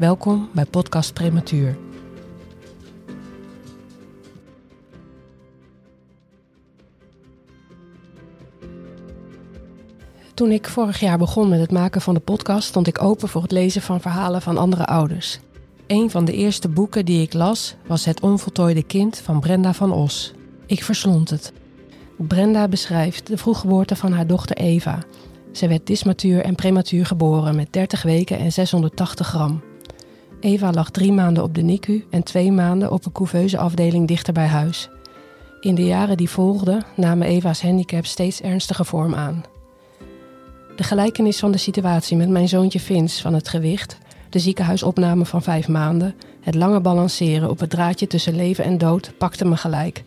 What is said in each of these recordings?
Welkom bij Podcast Prematuur. Toen ik vorig jaar begon met het maken van de podcast, stond ik open voor het lezen van verhalen van andere ouders. Een van de eerste boeken die ik las was Het onvoltooide kind van Brenda van Os. Ik verslond het. Brenda beschrijft de vroeggeboorte van haar dochter Eva. Ze werd dismatuur en prematuur geboren met 30 weken en 680 gram. Eva lag drie maanden op de NICU en twee maanden op een couveuse afdeling dichter bij huis. In de jaren die volgden namen Eva's handicap steeds ernstiger vorm aan. De gelijkenis van de situatie met mijn zoontje Vince van het gewicht, de ziekenhuisopname van vijf maanden, het lange balanceren op het draadje tussen leven en dood pakte me gelijk.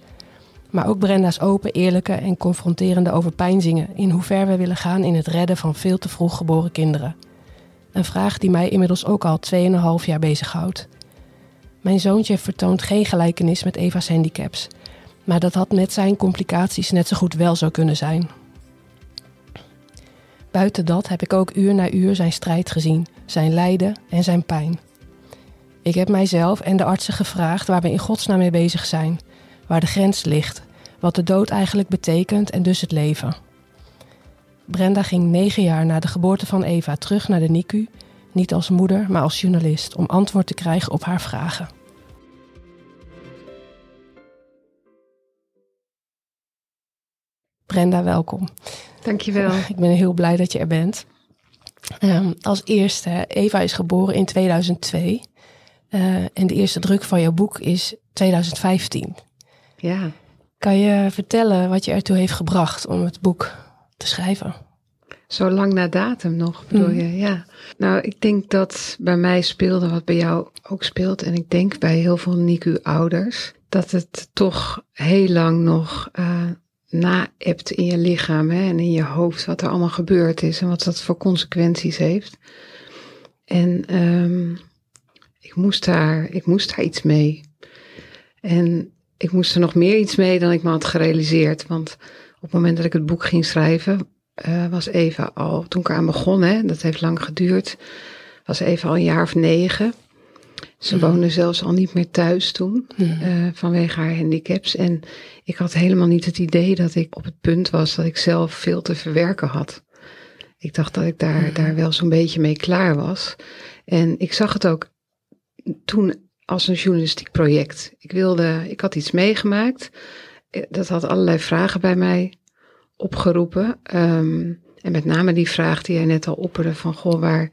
Maar ook Brenda's open, eerlijke en confronterende overpeinzingen in hoe ver we willen gaan in het redden van veel te vroeg geboren kinderen. Een vraag die mij inmiddels ook al 2,5 jaar bezighoudt. Mijn zoontje vertoont geen gelijkenis met Eva's handicaps, maar dat had met zijn complicaties net zo goed wel zo kunnen zijn. Buiten dat heb ik ook uur na uur zijn strijd gezien, zijn lijden en zijn pijn. Ik heb mijzelf en de artsen gevraagd waar we in godsnaam mee bezig zijn, waar de grens ligt, wat de dood eigenlijk betekent en dus het leven. Brenda ging negen jaar na de geboorte van Eva terug naar de NICU, niet als moeder, maar als journalist, om antwoord te krijgen op haar vragen. Brenda, welkom. Dankjewel. Ik ben heel blij dat je er bent. Um, als eerste, Eva is geboren in 2002. Uh, eh, en de eerste druk van jouw boek is 2015. Ja. Kan je vertellen wat je ertoe heeft gebracht om het boek te schrijven? Zo lang na datum nog, bedoel mm. je? Ja. Nou, ik denk dat bij mij speelde wat bij jou ook speelt. En ik denk bij heel veel NICU-ouders. Dat het toch heel lang nog uh, naebt in je lichaam hè, en in je hoofd. Wat er allemaal gebeurd is en wat dat voor consequenties heeft. En um, ik, moest daar, ik moest daar iets mee. En ik moest er nog meer iets mee dan ik me had gerealiseerd. Want het moment dat ik het boek ging schrijven, uh, was Eva al, toen ik eraan begon, hè, dat heeft lang geduurd, was Eva al een jaar of negen. Ze mhm. woonde zelfs al niet meer thuis toen, uh, vanwege haar handicaps. En ik had helemaal niet het idee dat ik op het punt was dat ik zelf veel te verwerken had. Ik dacht dat ik daar, mhm. daar wel zo'n beetje mee klaar was. En ik zag het ook toen als een journalistiek project. Ik wilde, ik had iets meegemaakt. Eh, dat had allerlei vragen bij mij opgeroepen. Um, en met name die vraag die jij net al opperde van, goh, waar,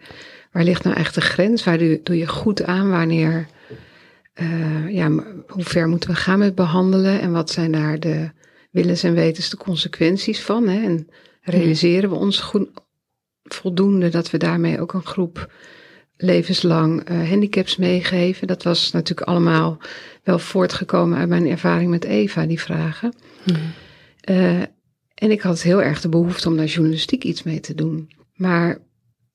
waar ligt nou echt de grens? Waar doe, doe je goed aan? Wanneer, uh, ja, hoe ver moeten we gaan met behandelen? En wat zijn daar de willens en wetens de consequenties van? Hè? En realiseren we ons goed, voldoende dat we daarmee ook een groep levenslang uh, handicaps meegeven? Dat was natuurlijk allemaal wel voortgekomen uit mijn ervaring met Eva, die vragen. Hmm. Uh, en ik had heel erg de behoefte om daar journalistiek iets mee te doen. Maar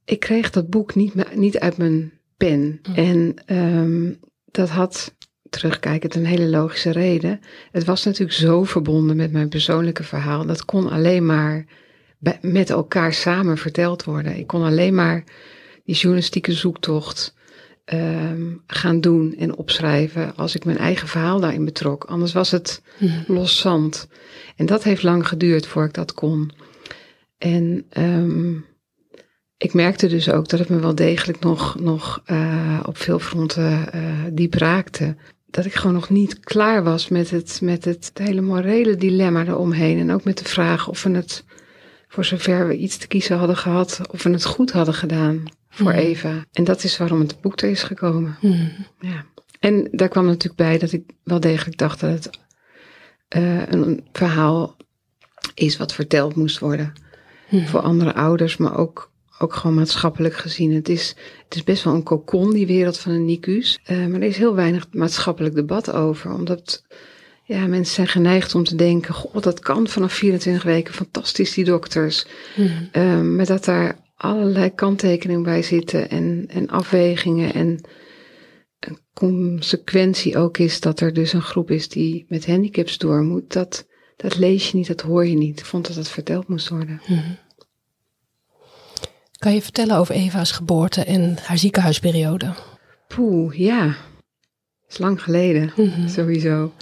ik kreeg dat boek niet, niet uit mijn pen. Hm. En um, dat had, terugkijkend, een hele logische reden. Het was natuurlijk zo verbonden met mijn persoonlijke verhaal. Dat kon alleen maar met elkaar samen verteld worden. Ik kon alleen maar die journalistieke zoektocht um, gaan doen en opschrijven als ik mijn eigen verhaal daarin betrok. Anders was het hm. los zand. En dat heeft lang geduurd voor ik dat kon. En um, ik merkte dus ook dat het me wel degelijk nog, nog uh, op veel fronten uh, diep raakte. Dat ik gewoon nog niet klaar was met het, met het hele morele dilemma eromheen. En ook met de vraag of we het, voor zover we iets te kiezen hadden gehad, of we het goed hadden gedaan voor hmm. Eva. En dat is waarom het boek er is gekomen. Hmm. Ja. En daar kwam natuurlijk bij dat ik wel degelijk dacht dat het uh, een verhaal is wat verteld moest worden. Hmm. Voor andere ouders, maar ook ook gewoon maatschappelijk gezien. Het is, het is best wel een kokon, die wereld van de NICU's. Uh, maar er is heel weinig maatschappelijk debat over. Omdat ja, mensen zijn geneigd om te denken: God, dat kan vanaf 24 weken. Fantastisch, die dokters. Mm. Uh, maar dat daar allerlei kanttekeningen bij zitten en, en afwegingen. En een consequentie ook is dat er dus een groep is die met handicaps door moet. Dat, dat lees je niet, dat hoor je niet. Ik vond dat dat verteld moest worden. Mm. Kan je vertellen over Eva's geboorte en haar ziekenhuisperiode? Poeh, ja. Dat is lang geleden, mm sowieso.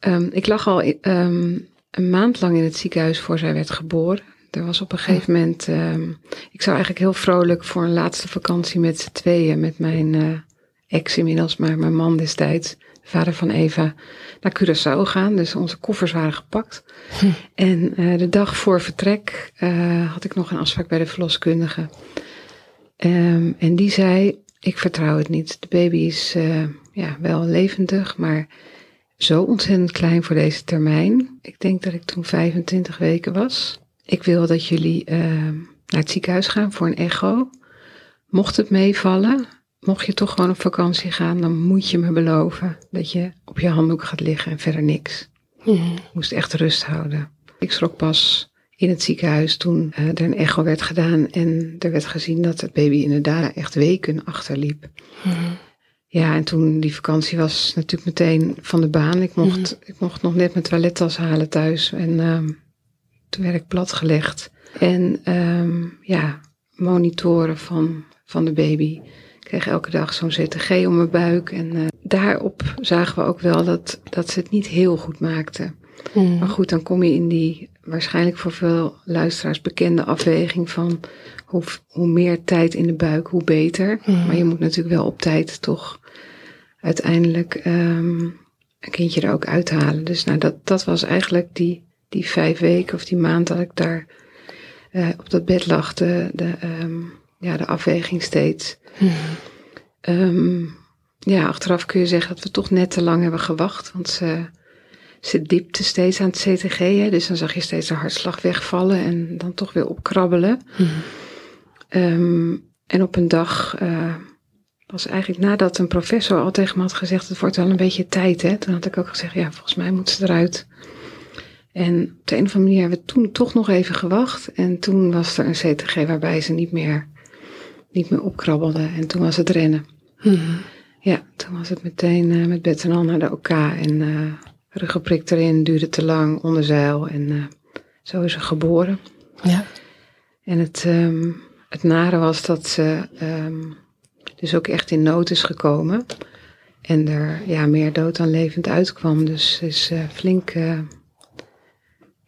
Um, ik lag al um, een maand lang in het ziekenhuis voor zij werd geboren. Er was op een gegeven moment, um, ik zou eigenlijk heel vrolijk voor een laatste vakantie met z'n tweeën, met mijn uh, ex inmiddels, maar mijn man destijds, vader van Eva, naar Curaçao gaan. Dus onze koffers waren gepakt. Hm. En uh, de dag voor vertrek uh, had ik nog een afspraak bij de verloskundige. Um, en die zei, ik vertrouw het niet. De baby is ja, wel levendig, maar zo ontzettend klein voor deze termijn. Ik denk dat ik toen 25 weken was. Ik wil dat jullie naar het ziekenhuis gaan voor een echo. Mocht het meevallen, mocht je toch gewoon op vakantie gaan, dan moet je me beloven dat je op je handdoek gaat liggen en verder niks. Mm. moest echt rust houden. Ik schrok pas in het ziekenhuis toen uh, er een echo werd gedaan en er werd gezien dat het baby inderdaad echt weken achterliep. Mm. Ja, en toen die vakantie was natuurlijk meteen van de baan. Ik mocht, mm. ik mocht nog net mijn toilettas halen thuis en um, toen werd ik platgelegd. En um, ja, monitoren van, van de baby kreeg elke dag zo'n CTG om mijn buik. En uh, daarop zagen we ook wel dat, dat ze het niet heel goed maakte. Mm. Maar goed, dan kom je in die waarschijnlijk voor veel luisteraars bekende afweging van hoe, hoe meer tijd in de buik, hoe beter. Mm. Maar je moet natuurlijk wel op tijd toch uiteindelijk um, een kindje er ook uithalen. Dus nou, dat, dat was eigenlijk die, die vijf weken of die maand dat ik daar uh, op dat bed lag, de, de, um, ja, de afweging steeds. Um, ja, achteraf kun je zeggen dat we toch net te lang hebben gewacht. Want ze, ze diepte steeds aan het CTG. Hè, dus dan zag je steeds de hartslag wegvallen en dan toch weer opkrabbelen. Um, en op een dag uh, was eigenlijk nadat een professor al tegen me had gezegd: Het wordt wel een beetje tijd. Hè? Toen had ik ook gezegd: Ja, volgens mij moet ze eruit. En op de een of andere manier hebben we toen toch nog even gewacht. En toen was er een CTG waarbij ze niet meer niet meer opkrabbelde. En toen was het rennen. Hmm. Ja, toen was het meteen uh, met bed en al naar de OK. En uh, ruggeprik erin, duurde te lang, onderzeil. En uh, zo is ze geboren. Ja. En het, um, het nare was dat ze um, dus ook echt in nood is gekomen. En er ja, meer dood dan levend uitkwam. Dus ze is flink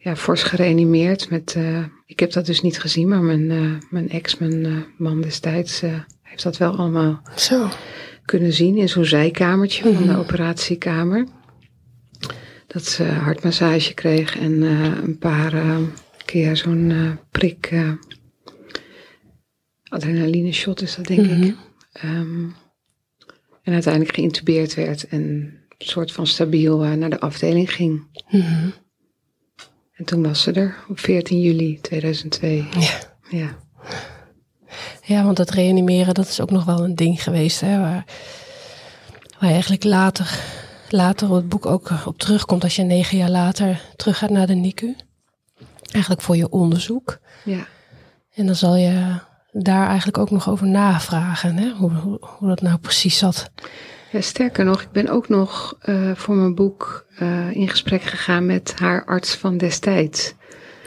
ja, fors gereanimeerd met ik heb dat dus niet gezien, maar mijn, uh, mijn ex, mijn uh, man destijds, heeft dat wel allemaal Zo. kunnen zien in zo'n zijkamertje mm -hmm. van de mhm. operatiekamer. Dat ze hartmassage kreeg en een paar keer zo'n prik, adrenaline shot is dat denk mm -hmm. ik. Um, en uiteindelijk geïntubeerd werd en een soort van stabiel naar de afdeling ging. Mm -hmm. En toen was ze er op 14 juli 2002. Ja. Ja, ja want het reanimeren, dat is ook nog wel een ding geweest. Hè, waar, waar je eigenlijk later, later op het boek ook op terugkomt. Als je negen jaar later terug gaat naar de NICU. Eigenlijk voor je onderzoek. Ja. En dan zal je daar eigenlijk ook nog over navragen. Hè? Hoe, hoe, hoe dat nou precies zat. Ja, sterker nog, ik ben ook nog uh, voor mijn boek uh, in gesprek gegaan met haar arts van destijds.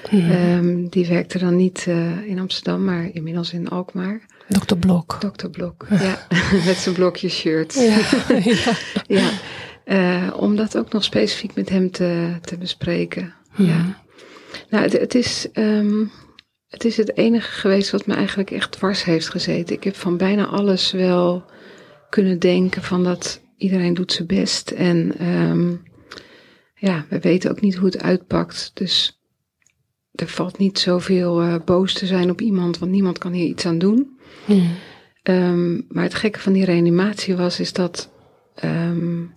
Hmm. Um, die werkte dan niet uh, in Amsterdam, maar inmiddels in Alkmaar. Dokter Blok. Dokter Blok, ja. met zijn blokje shirt. Ja, ja. om dat ook nog specifiek met hem te, te bespreken. Hmm. Ja. Nou, het, het is... Um, het is het enige geweest wat me eigenlijk echt dwars heeft gezeten. Ik heb van bijna alles wel kunnen denken van dat iedereen doet zijn best. En um, ja, we weten ook niet hoe het uitpakt. Dus er valt niet zoveel uh, boos te zijn op iemand, want niemand kan hier iets aan doen. Um, maar het gekke van die reanimatie was, is dat um,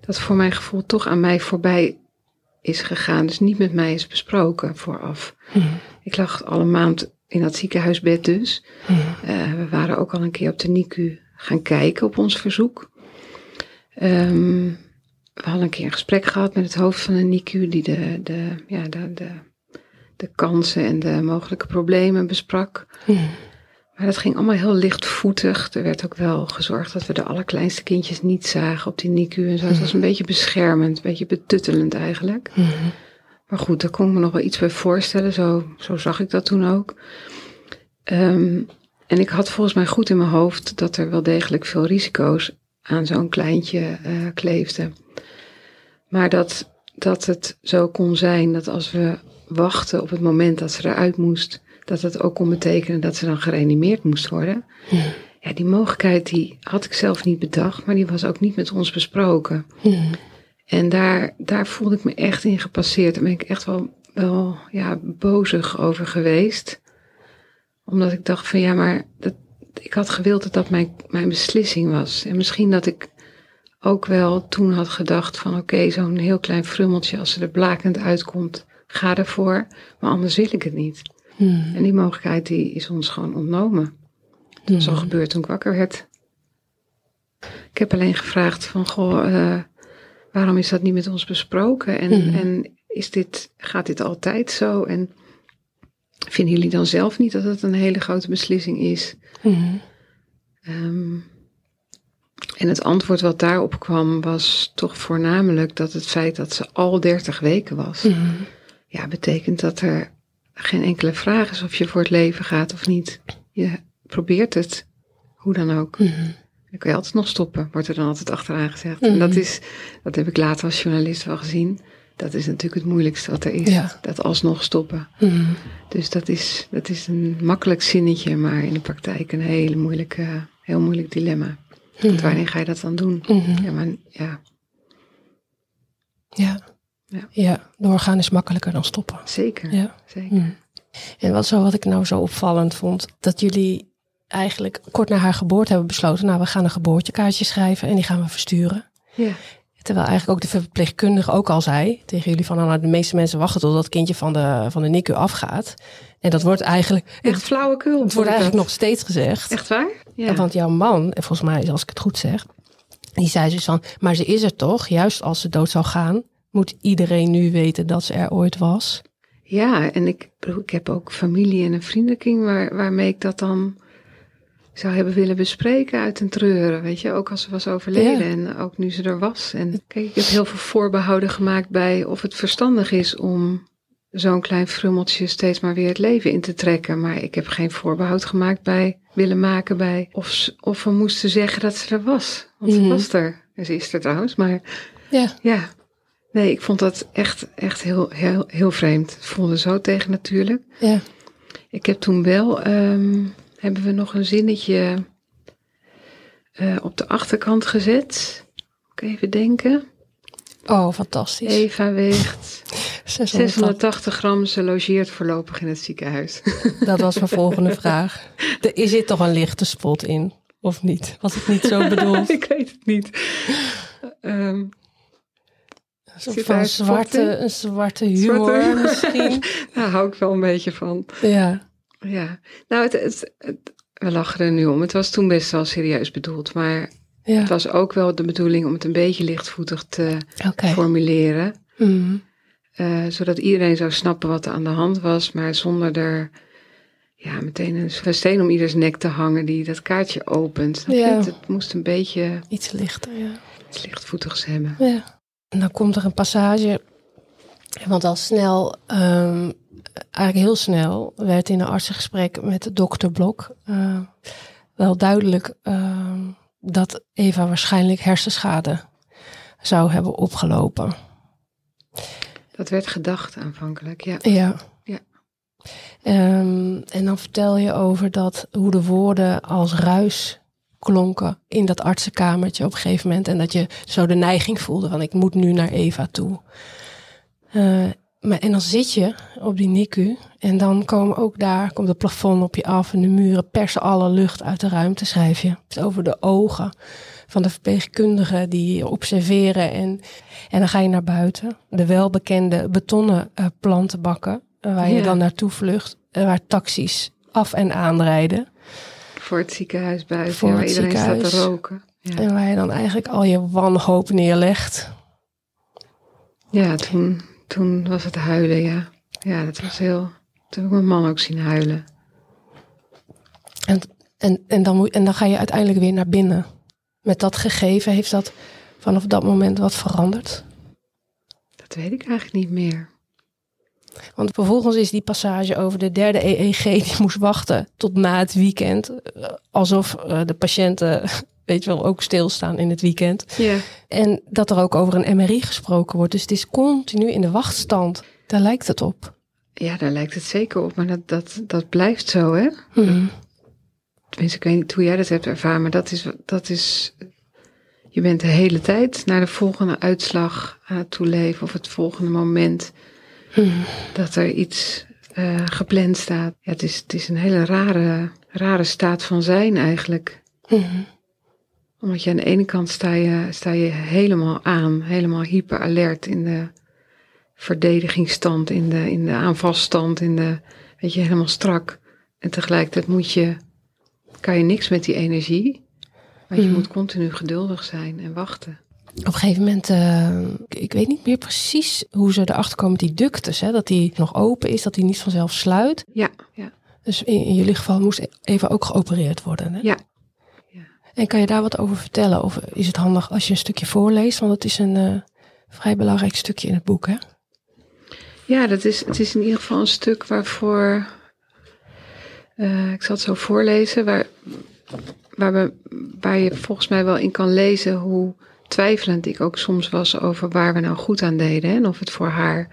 dat voor mijn gevoel toch aan mij voorbij is gegaan. Dus niet met mij is besproken vooraf. Ik lag al een maand in dat ziekenhuisbed dus. Eh, we waren ook al een keer op de NICU gaan kijken op ons verzoek. Ehm, we hadden een keer een gesprek gehad met het hoofd van de NICU, die de, de, ja, de, de, de kansen en de mogelijke problemen besprak. Maar dat ging allemaal heel lichtvoetig. Er werd ook wel gezorgd dat we de allerkleinste kindjes niet zagen op die NICU en zo. Het was een beetje beschermend, een beetje betuttelend eigenlijk. Maar goed, daar kon ik me nog wel iets bij voorstellen. Zo, zo zag ik dat toen ook. Ehm, en ik had volgens mij goed in mijn hoofd dat er wel degelijk veel risico's aan zo'n kleintje eh, kleefden. Maar dat, dat het zo kon zijn dat als we wachten op het moment dat ze eruit moest, dat het ook kon betekenen dat ze dan gereanimeerd moest worden. Mhm. Ja, die mogelijkheid die had ik zelf niet bedacht, maar die was ook niet met ons besproken. En daar, daar voelde ik me echt in gepasseerd. Daar ben ik echt wel, wel ja, bozig over geweest. Omdat ik dacht van ja, maar dat, ik had gewild dat dat mijn, mijn beslissing was. En misschien dat ik ook wel toen had gedacht van oké, zo'n heel klein frummeltje, als ze er blakend uitkomt, ga ervoor. Maar anders wil ik het niet. Mhm. En die mogelijkheid die is ons gewoon ontnomen. Dat is al gebeurd toen ik wakker werd. Ik heb alleen gevraagd van, goh, eh, waarom is dat niet met ons besproken? En, Mhm. en is dit, gaat dit altijd zo? En vinden jullie dan zelf niet dat het een hele grote beslissing is? Mhm. Ehm, en het antwoord wat daarop kwam was toch voornamelijk dat het feit dat ze al 30 weken was, Mhm. ja, betekent dat er geen enkele vraag is of je voor het leven gaat of niet. Je probeert het, hoe dan ook. Mhm. Dan kun je altijd nog stoppen, wordt er dan altijd achteraan gezegd. Mhm. En dat is, dat heb ik later als journalist wel gezien. Dat is natuurlijk het moeilijkste wat er is. Ja. Dat alsnog stoppen. Mhm. Dus dat is, dat is een makkelijk zinnetje, maar in de praktijk een hele moeilijke, heel moeilijk dilemma. Want wanneer ga je dat dan doen? Mhm. Ja, maar ja, Ja. Ja. ja, doorgaan is makkelijker dan stoppen. zeker. Ja. zeker. Mhm. En wat, zo, wat ik nou zo opvallend vond, dat jullie eigenlijk kort na haar geboorte hebben besloten, nou we gaan een geboortekaartje schrijven en die gaan we versturen. Ja. Terwijl eigenlijk ook de verpleegkundige ook al zei tegen jullie van nou, de meeste mensen wachten tot dat kindje van de, van de NICU afgaat. En dat wordt eigenlijk, Echt flauwekul. het wordt eigenlijk nog steeds gezegd. Echt waar? Ja. En Want jouw man, en volgens mij, als ik het goed zeg, die zei dus van, maar ze is er toch, juist als ze dood zou gaan, moet iedereen nu weten dat ze er ooit was. Ja, en ik, ik heb ook familie en een vriendenkring waar, waarmee ik dat dan zou hebben willen bespreken uit een treuren. Weet je, ook als ze was overleden en ook nu ze er was. En kijk, ik heb heel veel voorbehouden gemaakt bij of het verstandig is om zo'n klein frummeltje steeds maar weer het leven in te trekken. Maar ik heb geen voorbehoud gemaakt bij, willen maken bij of, of we moesten zeggen dat ze er was. Want Mhm. ze was er. En ze is er trouwens, maar Ja. ja, nee, ik vond dat echt, echt heel, heel, heel vreemd. Het voelde zo tegen natuurlijk. Ja. Ik heb toen wel, ehm, hebben we nog een zinnetje eh, op de achterkant gezet. Moet ik even denken. Oh, fantastisch. Eva weegt 600. 680 gram. Ze logeert voorlopig in het ziekenhuis. Dat was mijn volgende vraag. Er is zit toch een lichte spot in, of niet? Was ik niet zo bedoeld? ik weet het niet. Ehm, Een Zit van spot zwarte, een zwarte humor Zwarte- misschien. daar hou ik wel een beetje van. Ja. Ja, nou, het, het, het- we lachen er nu om. Het was toen best wel serieus bedoeld. Maar Ja. het was ook wel de bedoeling om het een beetje lichtvoetig te formuleren. Mhm. Eh, zodat iedereen zou snappen wat er aan de hand was, maar zonder er ja, meteen een steen om ieders nek te hangen die dat kaartje opent. Ja. Het, het moest een beetje Iets lichter, ja. iets lichtvoetigs hebben. Ja. En dan komt er een passage. Want al snel, ehm, eigenlijk heel snel, werd in een artsengesprek met dokter Blok eh, wel duidelijk ehm, dat Eva waarschijnlijk hersenschade zou hebben opgelopen. Dat werd gedacht aanvankelijk, ja. Ja. Ja. Ehm, en dan vertel je over dat, hoe de woorden als ruis klonken in dat artsenkamertje op een gegeven moment. En dat je zo de neiging voelde van ik moet nu naar Eva toe. Eh, maar, en dan zit je op die NICU en dan komen ook daar, komt het plafond op je af en de muren persen alle lucht uit de ruimte, schrijf je. Het is over de ogen van de verpleegkundigen die je observeren en, en dan ga je naar buiten. De welbekende betonnen eh, plantenbakken eh, waar je dan naartoe vlucht, eh, waar taxis af en aanrijden. Voor het ziekenhuis buiten, Voor waar iedereen staat te roken. Ja, En waar je dan eigenlijk al je wanhoop neerlegt. ja toen, toen was het huilen, ja. Ja, dat was heel... Toen heb ik mijn man ook zien huilen. En, en, en, dan moet, en dan ga je uiteindelijk weer naar binnen. Met dat gegeven heeft dat vanaf dat moment wat veranderd. Dat weet ik eigenlijk niet meer. Want vervolgens is die passage over de derde EEG die moest wachten tot na het weekend. Eh, Alsof eh, de patiënten, weet je wel, ook stilstaan in het weekend. Ja, En dat er ook over een MRI gesproken wordt. Dus het is continu in de wachtstand. Daar lijkt het op. ja daar lijkt het zeker op. Maar dat, dat, dat blijft zo, hè? Hmm. Tenminste, ik weet niet hoe jij dat hebt ervaren, maar dat is, dat is. Je bent de hele tijd naar de volgende uitslag aan het toeleven of het volgende moment Hmm. dat er iets eh, gepland staat. Ja, het, is, het is een hele rare, rare staat van zijn eigenlijk. Hmm. Omdat je aan de ene kant sta je, sta je helemaal aan, helemaal hyper alert in de verdedigingsstand, in de, in de aanvalstand, in de, weet je, helemaal strak. En tegelijkertijd moet je, kan je niks met die energie. Want je Mhm. moet continu geduldig zijn en wachten. Op een gegeven moment, eh, ik weet niet meer precies hoe ze erachter komen met die ductus. Hè? Dat die nog open is, dat die niet vanzelf sluit. Ja, ja, Dus in, in jullie geval moest even ook geopereerd worden. Hè? ja. En kan je daar wat over vertellen? Of is het handig als je een stukje voorleest? Want het is een eh, vrij belangrijk stukje in het boek. Hè? Ja, dat is, het is in ieder geval een stuk waarvoor. eh, ik zal het zo voorlezen. Waar, waar, we, waar je volgens mij wel in kan lezen hoe twijfelend ik ook soms was over waar we nou goed aan deden. En of het voor haar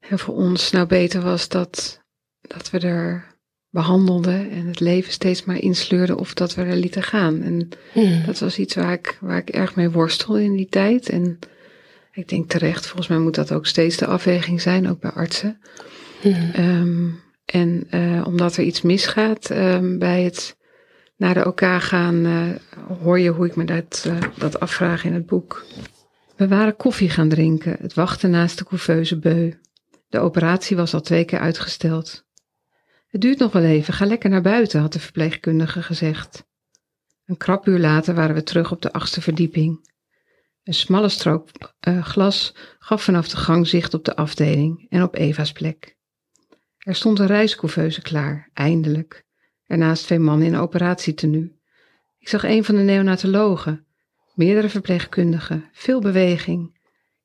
en voor ons nou beter was dat, dat we er behandelden en het leven steeds maar insleurden of dat we er lieten gaan. En Hmm. dat was iets waar ik, waar ik erg mee worstelde in die tijd. En ik denk terecht, volgens mij moet dat ook steeds de afweging zijn, ook bij artsen. Hmm. Ehm, en eh, omdat er iets misgaat ehm, bij het naar de OK gaan, eh, hoor je hoe ik me dat, eh, dat afvraag in het boek. We waren koffie gaan drinken, het wachten naast de couveuse beu. De operatie was al twee keer uitgesteld. Het duurt nog wel even, ga lekker naar buiten, had de verpleegkundige gezegd. Een krap uur later waren we terug op de achtste verdieping. Een smalle strook eh, glas gaf vanaf de gang zicht op de afdeling en op Eva's plek. Er stond een reiscouveuse klaar, eindelijk. Ernaast twee mannen in operatietenu. Ik zag een van de neonatologen, meerdere verpleegkundigen, veel beweging.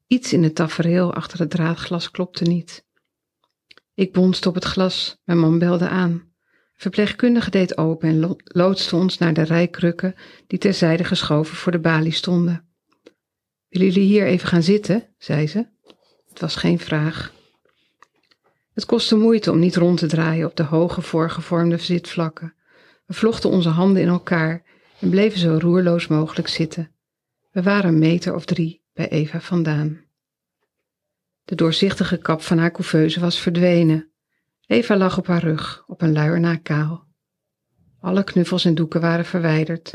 Iets in het tafereel achter het draadglas klopte niet. Ik bonste op het glas, mijn man belde aan. Verpleegkundige deed open en lo- loodste ons naar de rij krukken die terzijde geschoven voor de balie stonden. Willen jullie hier even gaan zitten? zei ze. Het was geen vraag. Het kostte moeite om niet rond te draaien op de hoge voorgevormde zitvlakken. We vlochten onze handen in elkaar en bleven zo roerloos mogelijk zitten. We waren een meter of drie bij Eva vandaan. De doorzichtige kap van haar couveuse was verdwenen. Eva lag op haar rug, op een luier na kaal. Alle knuffels en doeken waren verwijderd.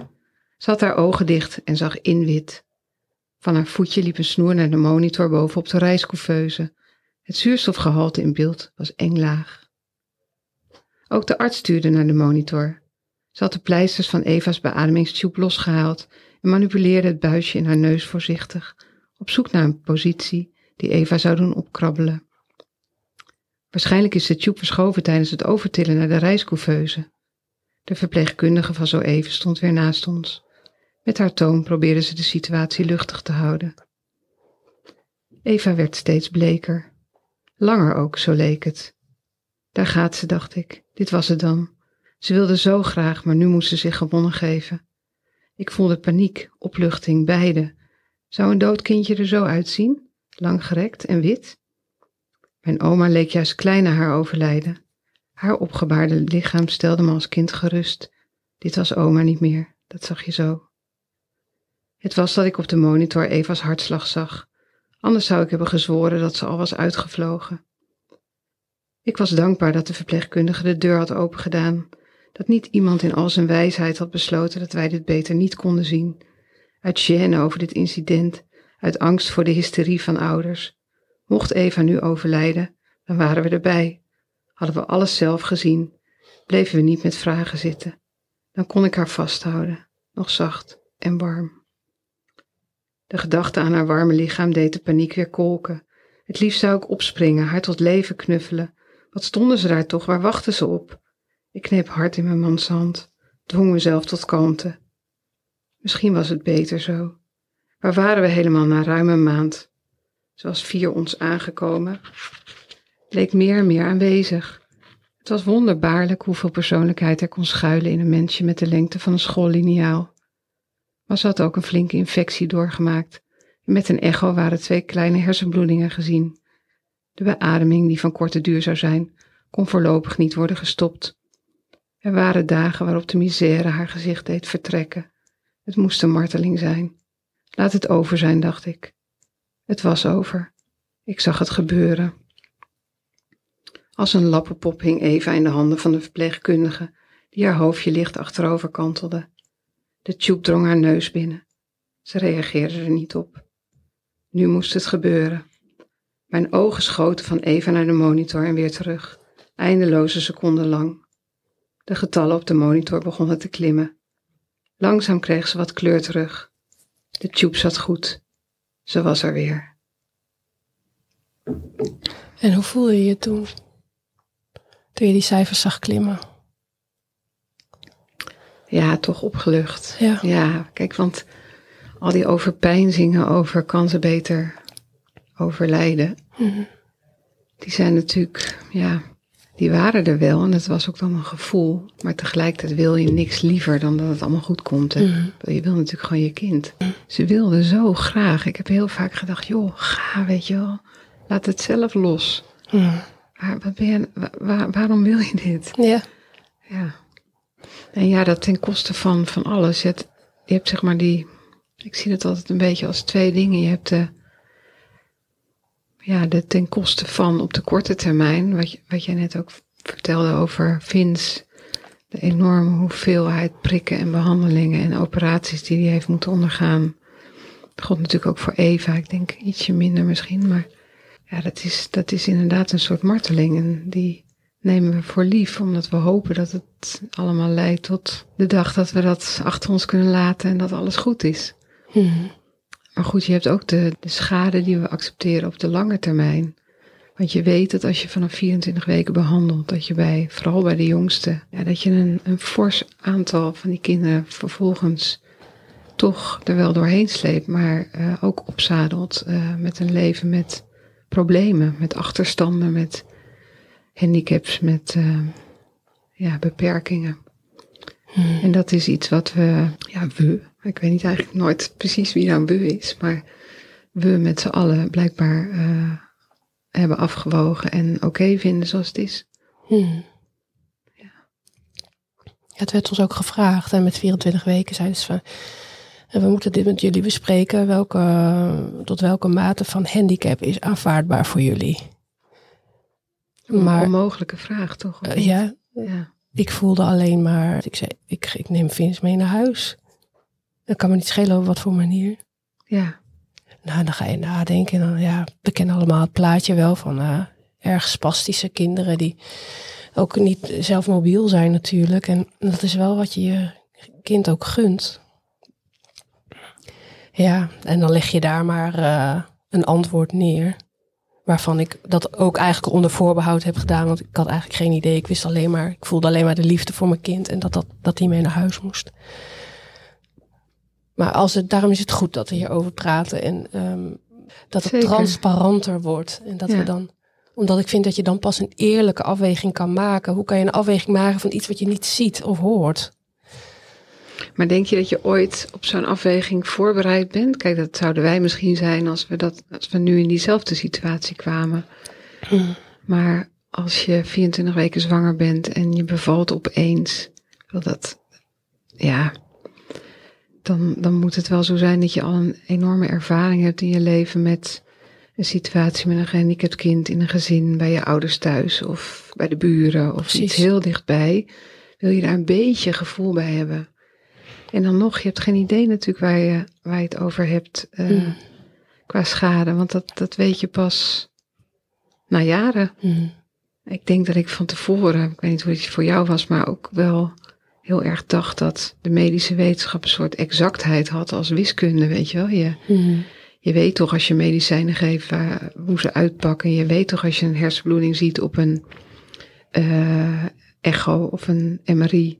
Ze had haar ogen dicht en zag in wit. Van haar voetje liep een snoer naar de monitor bovenop de reiscouveuse. Het zuurstofgehalte in beeld was eng laag. Ook de arts stuurde naar de monitor. Ze had de pleisters van Eva's beademingstube losgehaald en manipuleerde het buisje in haar neus voorzichtig, op zoek naar een positie die Eva zou doen opkrabbelen. Waarschijnlijk is de tube verschoven tijdens het overtillen naar de reiscouveuse. De verpleegkundige van zo even stond weer naast ons. Met haar toon probeerde ze de situatie luchtig te houden. Eva werd steeds bleker. Langer ook, zo leek het. Daar gaat ze, dacht ik. Dit was het dan. Ze wilde zo graag, maar nu moest ze zich gewonnen geven. Ik voelde paniek, opluchting, beide. Zou een dood kindje er zo uitzien? Langgerekt en wit? Mijn oma leek juist klein na haar overlijden. Haar opgebaarde lichaam stelde me als kind gerust. Dit was oma niet meer, dat zag je zo. Het was dat ik op de monitor Eva's hartslag zag. Anders zou ik hebben gezworen dat ze al was uitgevlogen. Ik was dankbaar dat de verpleegkundige de deur had opengedaan, dat niet iemand in al zijn wijsheid had besloten dat wij dit beter niet konden zien. Uit gêne over dit incident, uit angst voor de hysterie van ouders. Mocht Eva nu overlijden, dan waren we erbij. Hadden we alles zelf gezien bleven we niet met vragen zitten. Dan kon ik haar vasthouden, nog zacht en warm. De gedachte aan haar warme lichaam deed de paniek weer kolken. Het liefst zou ik opspringen, haar tot leven knuffelen. Wat stonden ze daar toch? Waar wachten ze op? Ik kneep hard in mijn mans hand, dwong mezelf tot kalmte. Misschien was het beter zo. Waar waren we helemaal na ruim een maand? Was vier ons aangekomen. Leek meer en meer aanwezig. Het was wonderbaarlijk hoeveel persoonlijkheid er kon schuilen in een mensje met de lengte van een schoolliniaal. Maar ze had ook een flinke infectie doorgemaakt. Met een echo waren twee kleine hersenbloedingen gezien. De beademing, die van korte duur zou zijn, kon voorlopig niet worden gestopt. Er waren dagen waarop de misère haar gezicht deed vertrekken. Het moest een marteling zijn. Laat het over zijn, dacht ik. Het was over. Ik zag het gebeuren. Als een lappenpop hing Eva in de handen van de verpleegkundige, die haar hoofdje licht achterover kantelde. De tube drong haar neus binnen. Ze reageerde er niet op. Nu moest het gebeuren. Mijn ogen schoten van Eva naar de monitor en weer terug, eindeloze seconden lang. De getallen op de monitor begonnen te klimmen. Langzaam kreeg ze wat kleur terug. De tube zat goed. Ze was er weer. En hoe voelde je je toen? Toen je die cijfers zag klimmen? Ja, toch opgelucht. Ja. Ja, kijk, want al die overpeinzingen over kan ze beter overlijden. Mhm. Die zijn natuurlijk, ja, die waren er wel en het was ook dan een gevoel. Maar tegelijkertijd wil je niks liever dan dat het allemaal goed komt. Hè? Mhm. Je wil natuurlijk gewoon je kind. Ze wilde zo graag. Ik heb heel vaak gedacht, joh, ga, weet je wel. Laat het zelf los. Mhm. Waar, wat ben je, wa- waar- waarom wil je dit? Ja. Ja. En ja, dat ten koste van, van alles. Je hebt, je hebt zeg maar die, ik zie het altijd een beetje als twee dingen. Je hebt de, ja, de ten koste van op de korte termijn, wat, wat jij net ook vertelde over Vince. De enorme hoeveelheid prikken en behandelingen en operaties die hij heeft moeten ondergaan. God natuurlijk ook voor Eva, ik denk ietsje minder misschien, maar ja, dat is, dat is inderdaad een soort marteling. En die nemen we voor lief, omdat we hopen dat het allemaal leidt tot de dag dat we dat achter ons kunnen laten en dat alles goed is. Mhm. Maar goed, je hebt ook de, de schade die we accepteren op de lange termijn. Want je weet dat als je vanaf 24 weken behandelt, dat je bij, vooral bij de jongste, dat je een, een fors aantal van die kinderen vervolgens toch er wel doorheen sleept, maar eh, ook opzadelt eh, met een leven met problemen, met achterstanden, met handicaps, met eh, ja, beperkingen. Mhm. En dat is iets wat we, ja, we, ik weet niet eigenlijk nooit precies wie nou we is, maar we met z'n allen blijkbaar eh, hebben afgewogen en oké vinden zoals het is. Mhm. Ja, het werd ons ook gevraagd en met 24 weken zeiden ze van... "En we moeten dit met jullie bespreken. Welke, tot welke mate van handicap is aanvaardbaar voor jullie? Een Maar onmogelijke vraag, toch? eh, ja, ja. Ik voelde alleen maar... Ik zei, ik, ik neem Vince mee naar huis. Dat kan me niet schelen op wat voor manier. Ja. Nou, dan ga je nadenken. En dan, ja, we kennen allemaal het plaatje wel van eh, erg spastische kinderen die ook niet zelf mobiel zijn natuurlijk. En dat is wel wat je je kind ook gunt. Ja, en dan leg je daar maar eh, een antwoord neer. Waarvan ik dat ook eigenlijk onder voorbehoud heb gedaan. Want ik had eigenlijk geen idee. Ik wist alleen maar, ik voelde alleen maar de liefde voor mijn kind. En dat, dat, dat hij mee naar huis moest. Maar als het, daarom is het goed dat we hierover praten. En ehm, dat het Zeker. transparanter wordt. En dat Ja. we dan, omdat ik vind dat je dan pas een eerlijke afweging kan maken. Hoe kan je een afweging maken van iets wat je niet ziet of hoort? Maar denk je dat je ooit op zo'n afweging voorbereid bent? Kijk, dat zouden wij misschien zijn als we, dat, als we nu in diezelfde situatie kwamen. Maar als je 24 weken zwanger bent en je bevalt opeens, dat, ja, dan, dan moet het wel zo zijn dat je al een enorme ervaring hebt in je leven met een situatie met een gehandicapt kind in een gezin, bij je ouders thuis of bij de buren of Precies. iets heel dichtbij. Wil je daar een beetje gevoel bij hebben? En dan nog, je hebt geen idee natuurlijk waar je, waar je het over hebt eh, Mm. qua schade, want dat, dat weet je pas na jaren. Mhm. ik denk dat ik van tevoren, ik weet niet hoe het voor jou was, maar ook wel heel erg dacht dat de medische wetenschap een soort exactheid had als wiskunde, weet je wel. Je, Mhm. je weet toch als je medicijnen geeft waar, hoe ze uitpakken. Je weet toch als je een hersenbloeding ziet op een eh, echo of een MRI,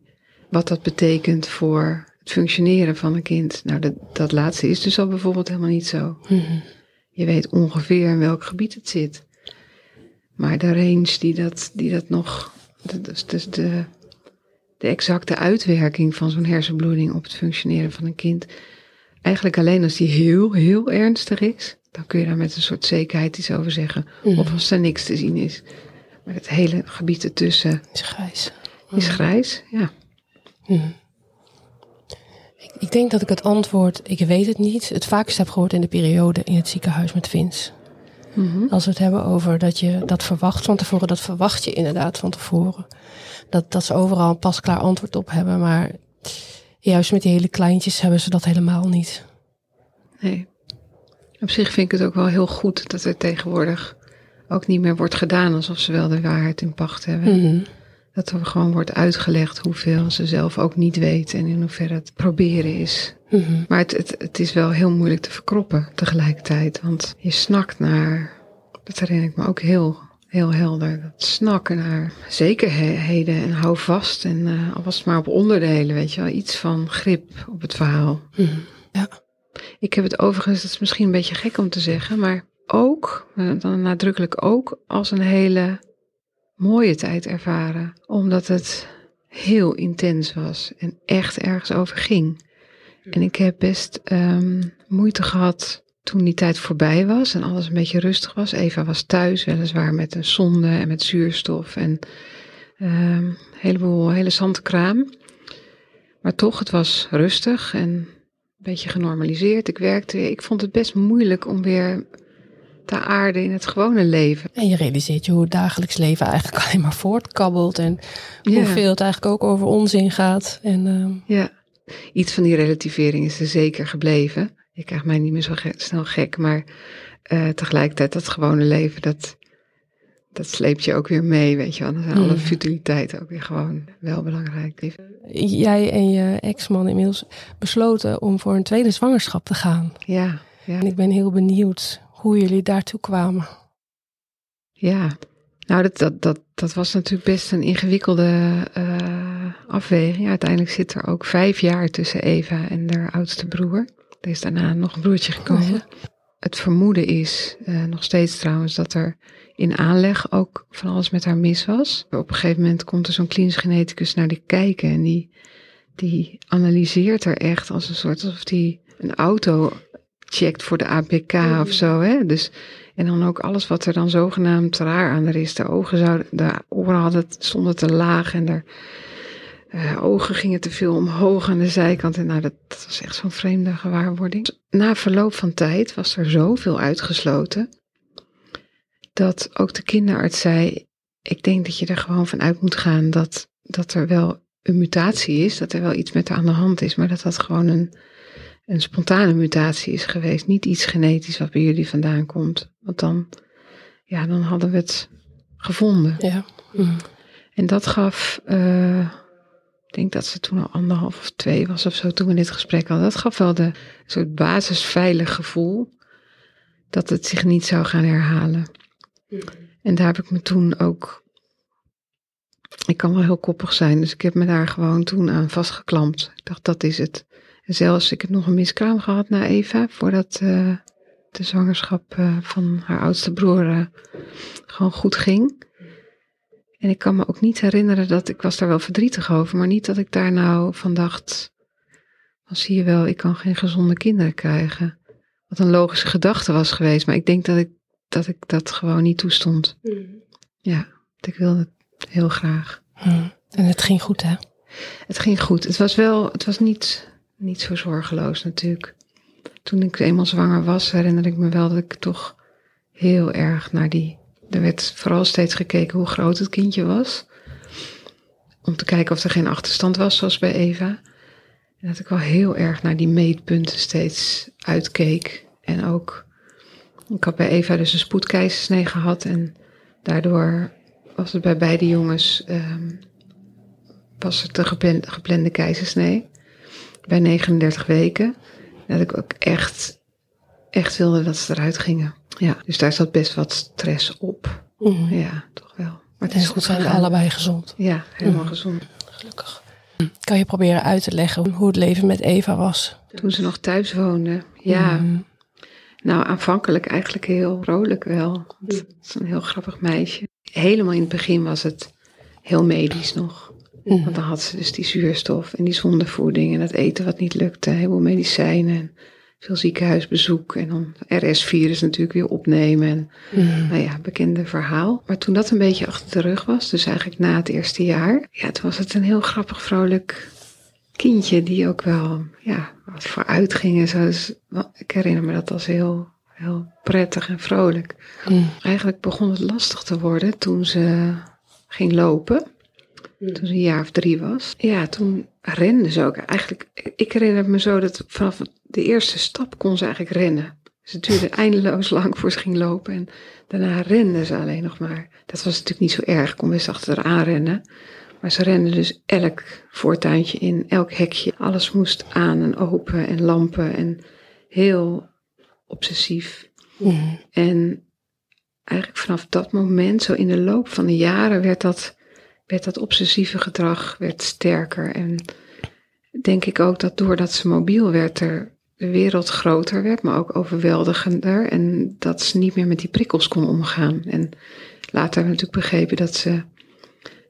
wat dat betekent voor functioneren van een kind. Nou, dat, dat laatste is dus al bijvoorbeeld helemaal niet zo. Mhm. Je weet ongeveer in welk gebied het zit. Maar de range die dat, die dat nog. Dat is dus de, de exacte uitwerking van zo'n hersenbloeding op het functioneren van een kind. Eigenlijk alleen als die heel, heel ernstig is. Dan kun je daar met een soort zekerheid iets over zeggen. Mhm. Of als er niks te zien is. Maar het hele gebied ertussen Is grijs. is grijs. Ja. Mhm. Ik, denk dat ik het antwoord, ik weet het niet, het vaakst heb gehoord in de periode in het ziekenhuis met Vins. Mhm. Als we het hebben over dat je dat verwacht van tevoren, dat verwacht je inderdaad van tevoren. Dat, dat ze overal een pasklaar antwoord op hebben, maar juist met die hele kleintjes hebben ze dat helemaal niet. Nee. Op zich vind ik het ook wel heel goed dat er tegenwoordig ook niet meer wordt gedaan alsof ze wel de waarheid in pacht hebben. Mhm. Dat er gewoon wordt uitgelegd hoeveel ze zelf ook niet weet en in hoeverre het proberen is. Mhm. Maar het, het, het is wel heel moeilijk te verkroppen tegelijkertijd. Want je snakt naar, dat herinner ik me ook heel, heel helder. Dat snakken naar zekerheden en hou vast. En eh, al was het maar op onderdelen, weet je wel. Iets van grip op het verhaal. Mhm. Ja. Ik heb het overigens, dat is misschien een beetje gek om te zeggen, maar ook, eh, dan nadrukkelijk ook, als een hele mooie tijd ervaren. Omdat het heel intens was en echt ergens over ging. En ik heb best ehm, moeite gehad toen die tijd voorbij was en alles een beetje rustig was. Eva was thuis, weliswaar met een zonde en met zuurstof en ehm, een heleboel, hele zandkraam. Maar toch, het was rustig en een beetje genormaliseerd. Ik werkte weer. Ik vond het best moeilijk om weer te aarden in het gewone leven. En je realiseert je hoe het dagelijks leven eigenlijk alleen maar voortkabbelt. En Ja. hoeveel het eigenlijk ook over onzin gaat. En ehm, Ja, iets van die relativering is er zeker gebleven. Je krijgt mij niet meer zo ge- snel gek, maar eh, tegelijkertijd dat gewone leven, dat, dat sleept je ook weer mee, weet je wel. Dan zijn alle Mm. futiliteiten ook weer gewoon wel belangrijk. jij en je ex-man inmiddels besloten om voor een tweede zwangerschap te gaan. Ja, ja, En ik ben heel benieuwd hoe jullie daartoe kwamen. ja. Nou, dat, dat, dat, dat was natuurlijk best een ingewikkelde eh, afweging. Uiteindelijk zit er ook vijf jaar tussen Eva en haar oudste broer. Er is daarna nog een broertje gekomen. Oh ja. Het vermoeden is, eh, nog steeds trouwens, dat er in aanleg ook van alles met haar mis was. Op een gegeven moment komt er zo'n klinisch geneticus naar die kijken en die, die analyseert er echt als een soort alsof die een auto checkt voor de APK of zo. Hè? Dus, en dan ook alles wat er dan zogenaamd raar aan er is. De ogen zouden, de oren hadden, stonden te laag en de eh, ogen gingen te veel omhoog aan de zijkant. En nou, dat, dat was echt zo'n vreemde gewaarwording. Na verloop van tijd was er zoveel uitgesloten. Dat ook de kinderarts zei: Ik denk dat je er gewoon van uit moet gaan dat, dat er wel een mutatie is. Dat er wel iets met haar aan de hand is. Maar dat dat gewoon een, een spontane mutatie is geweest. Niet iets genetisch wat bij jullie vandaan komt. Want dan, ja, dan hadden we het gevonden. Ja. Mhm. En dat gaf, eh, ik denk dat ze toen al anderhalf of twee was of zo toen we dit gesprek hadden. Dat gaf wel de een soort basisveilig gevoel dat het zich niet zou gaan herhalen. En daar heb ik me toen ook, ik kan wel heel koppig zijn, dus ik heb me daar gewoon toen aan vastgeklampt. Ik dacht, dat is het. Zelfs, ik heb nog een miskraam gehad na Eva, voordat eh, de zwangerschap eh, van haar oudste broer eh, gewoon goed ging. En ik kan me ook niet herinneren dat ik was daar wel verdrietig over, maar niet dat ik daar nou van dacht, dan zie je wel, ik kan geen gezonde kinderen krijgen. Wat een logische gedachte was geweest, maar ik denk dat ik dat, ik dat gewoon niet toestond. Ja, want ik wilde het heel graag. Mhm. En het ging goed, hè? Het ging goed. Het was wel, het was niet, niet zo zorgeloos natuurlijk. Toen ik eenmaal zwanger was, herinner ik me wel dat ik toch heel erg naar die. Er werd vooral steeds gekeken hoe groot het kindje was. Om te kijken of er geen achterstand was, zoals bij Eva. En dat ik wel heel erg naar die meetpunten steeds uitkeek. En ook, ik had bij Eva dus een spoedkeizersnee gehad. En daardoor was het bij beide jongens, ehm, was het geplande, geplande keizersnee. Bij 39 weken. Dat ik ook echt, echt wilde dat ze eruit gingen. Ja, dus daar zat best wat stress op. Mhm. Ja, toch wel. Maar het En is goed zijn allebei gezond. Ja, helemaal Mhm. gezond. Gelukkig. Kan je proberen uit te leggen hoe het leven met Eva was? Toen ze nog thuis woonde. Ja, Mhm. nou aanvankelijk eigenlijk heel vrolijk wel. Het is een heel grappig meisje. Helemaal in het begin was het heel medisch nog. Mhm. Want dan had ze dus die zuurstof en die zondevoeding en het eten wat niet lukte. Heel veel medicijnen en veel ziekenhuisbezoek. En dan RS-virus natuurlijk weer opnemen. En, Mhm. nou ja, bekende verhaal. Maar toen dat een beetje achter de rug was, dus eigenlijk na het eerste jaar. Ja, toen was het een heel grappig, vrolijk kindje die ook wel, ja, wat vooruit ging en zo. Dus, ik herinner me dat als heel, heel prettig en vrolijk. Mhm. Eigenlijk begon het lastig te worden toen ze ging lopen. Toen ze een jaar of drie was. Ja, toen rende ze ook. Eigenlijk, ik herinner me zo dat vanaf de eerste stap kon ze eigenlijk rennen. Het duurde eindeloos lang voor ze ging lopen. En daarna rende ze alleen nog maar. Dat was natuurlijk niet zo erg. Kon best achter haar aanrennen. Maar ze rende dus elk voortuintje in, elk hekje. Alles moest aan en open en lampen. En heel obsessief. Mhm. En eigenlijk vanaf dat moment, zo in de loop van de jaren, werd dat, werd dat obsessieve gedrag werd sterker. En denk ik ook dat doordat ze mobiel werd, er de wereld groter werd, maar ook overweldigender. En dat ze niet meer met die prikkels kon omgaan. En later hebben we natuurlijk begrepen dat ze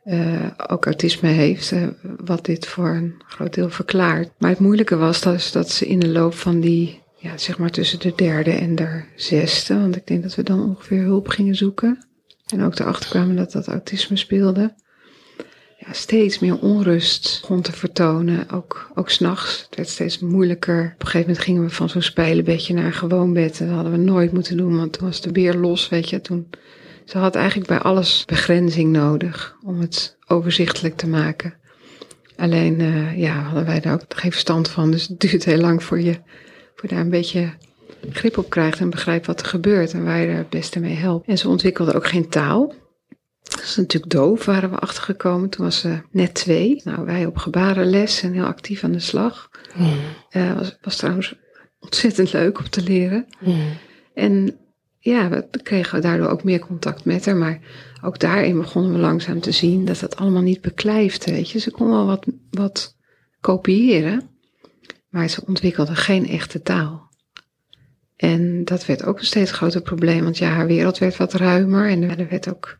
eh, ook autisme heeft, eh, wat dit voor een groot deel verklaart. Maar het moeilijke was dus dat ze in de loop van die, ja, zeg maar tussen de derde en de zesde, want ik denk dat we dan ongeveer hulp gingen zoeken. En ook erachter kwamen dat dat autisme speelde. Ja, steeds meer onrust begon te vertonen, ook, ook s'nachts. Het werd steeds moeilijker. Op een gegeven moment gingen we van zo'n spijlenbedje naar een gewoon bed. Dat hadden we nooit moeten doen, want toen was de beer los, weet je. Toen, ze had eigenlijk bij alles begrenzing nodig om het overzichtelijk te maken. Alleen, eh, ja, hadden wij daar ook geen verstand van. Dus het duurt heel lang voor je, voor je daar een beetje grip op krijgt en begrijpt wat er gebeurt en waar je er het beste mee helpt. En ze ontwikkelde ook geen taal. Ze is natuurlijk doof, waren we achtergekomen. Toen was ze net twee. Nou, wij op gebarenles en heel actief aan de slag. Eh was, was trouwens ontzettend leuk om te leren. En ja, we kregen daardoor ook meer contact met haar. Maar ook daarin begonnen we langzaam te zien dat dat allemaal niet beklijfde. Weet je, ze kon wel wat, wat kopiëren, maar ze ontwikkelde geen echte taal. En dat werd ook een steeds groter probleem, want ja, haar wereld werd wat ruimer. En er werd ook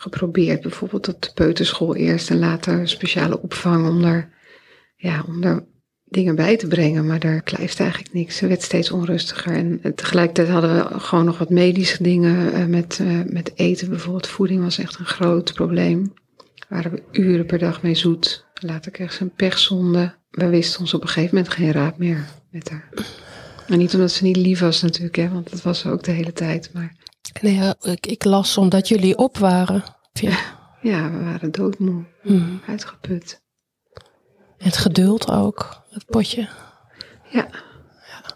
geprobeerd, bijvoorbeeld op de peuterschool eerst en later speciale opvang om daar, ja, om daar dingen bij te brengen, maar daar blijft eigenlijk niks. Ze werd steeds onrustiger. En tegelijkertijd hadden we gewoon nog wat medische dingen eh, met, eh, met eten. Bijvoorbeeld voeding was echt een groot probleem. Daar waren we uren per dag mee zoet. Later kreeg ze een pechzonde. We wisten ons op een gegeven moment geen raad meer met haar. En niet omdat ze niet lief was natuurlijk, hè, want dat was ze ook de hele tijd. Maar Nee, ja, ik, ik las omdat jullie op waren. Ja. ja, we waren doodmoe, Mhm. uitgeput. Het geduld ook, het potje. Ja.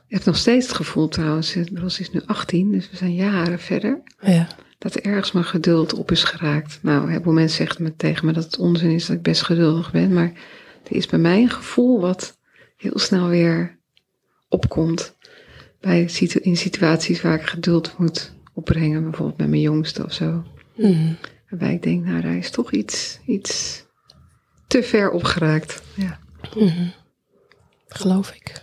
Ik heb nog steeds het gevoel trouwens, ze is nu 18, dus we zijn jaren verder. Ja. dat er ergens mijn geduld op is geraakt. Nou, heel veel mensen zeggen me tegen me dat het onzin is dat ik best geduldig ben, maar er is bij mij een gevoel wat heel snel weer opkomt bij in situaties waar ik geduld moet opbrengen, bijvoorbeeld bij mijn jongste of zo. Mhm. Waarbij ik denk, nou, daar is toch iets, iets te ver op geraakt. Ja. Mhm. Geloof ik.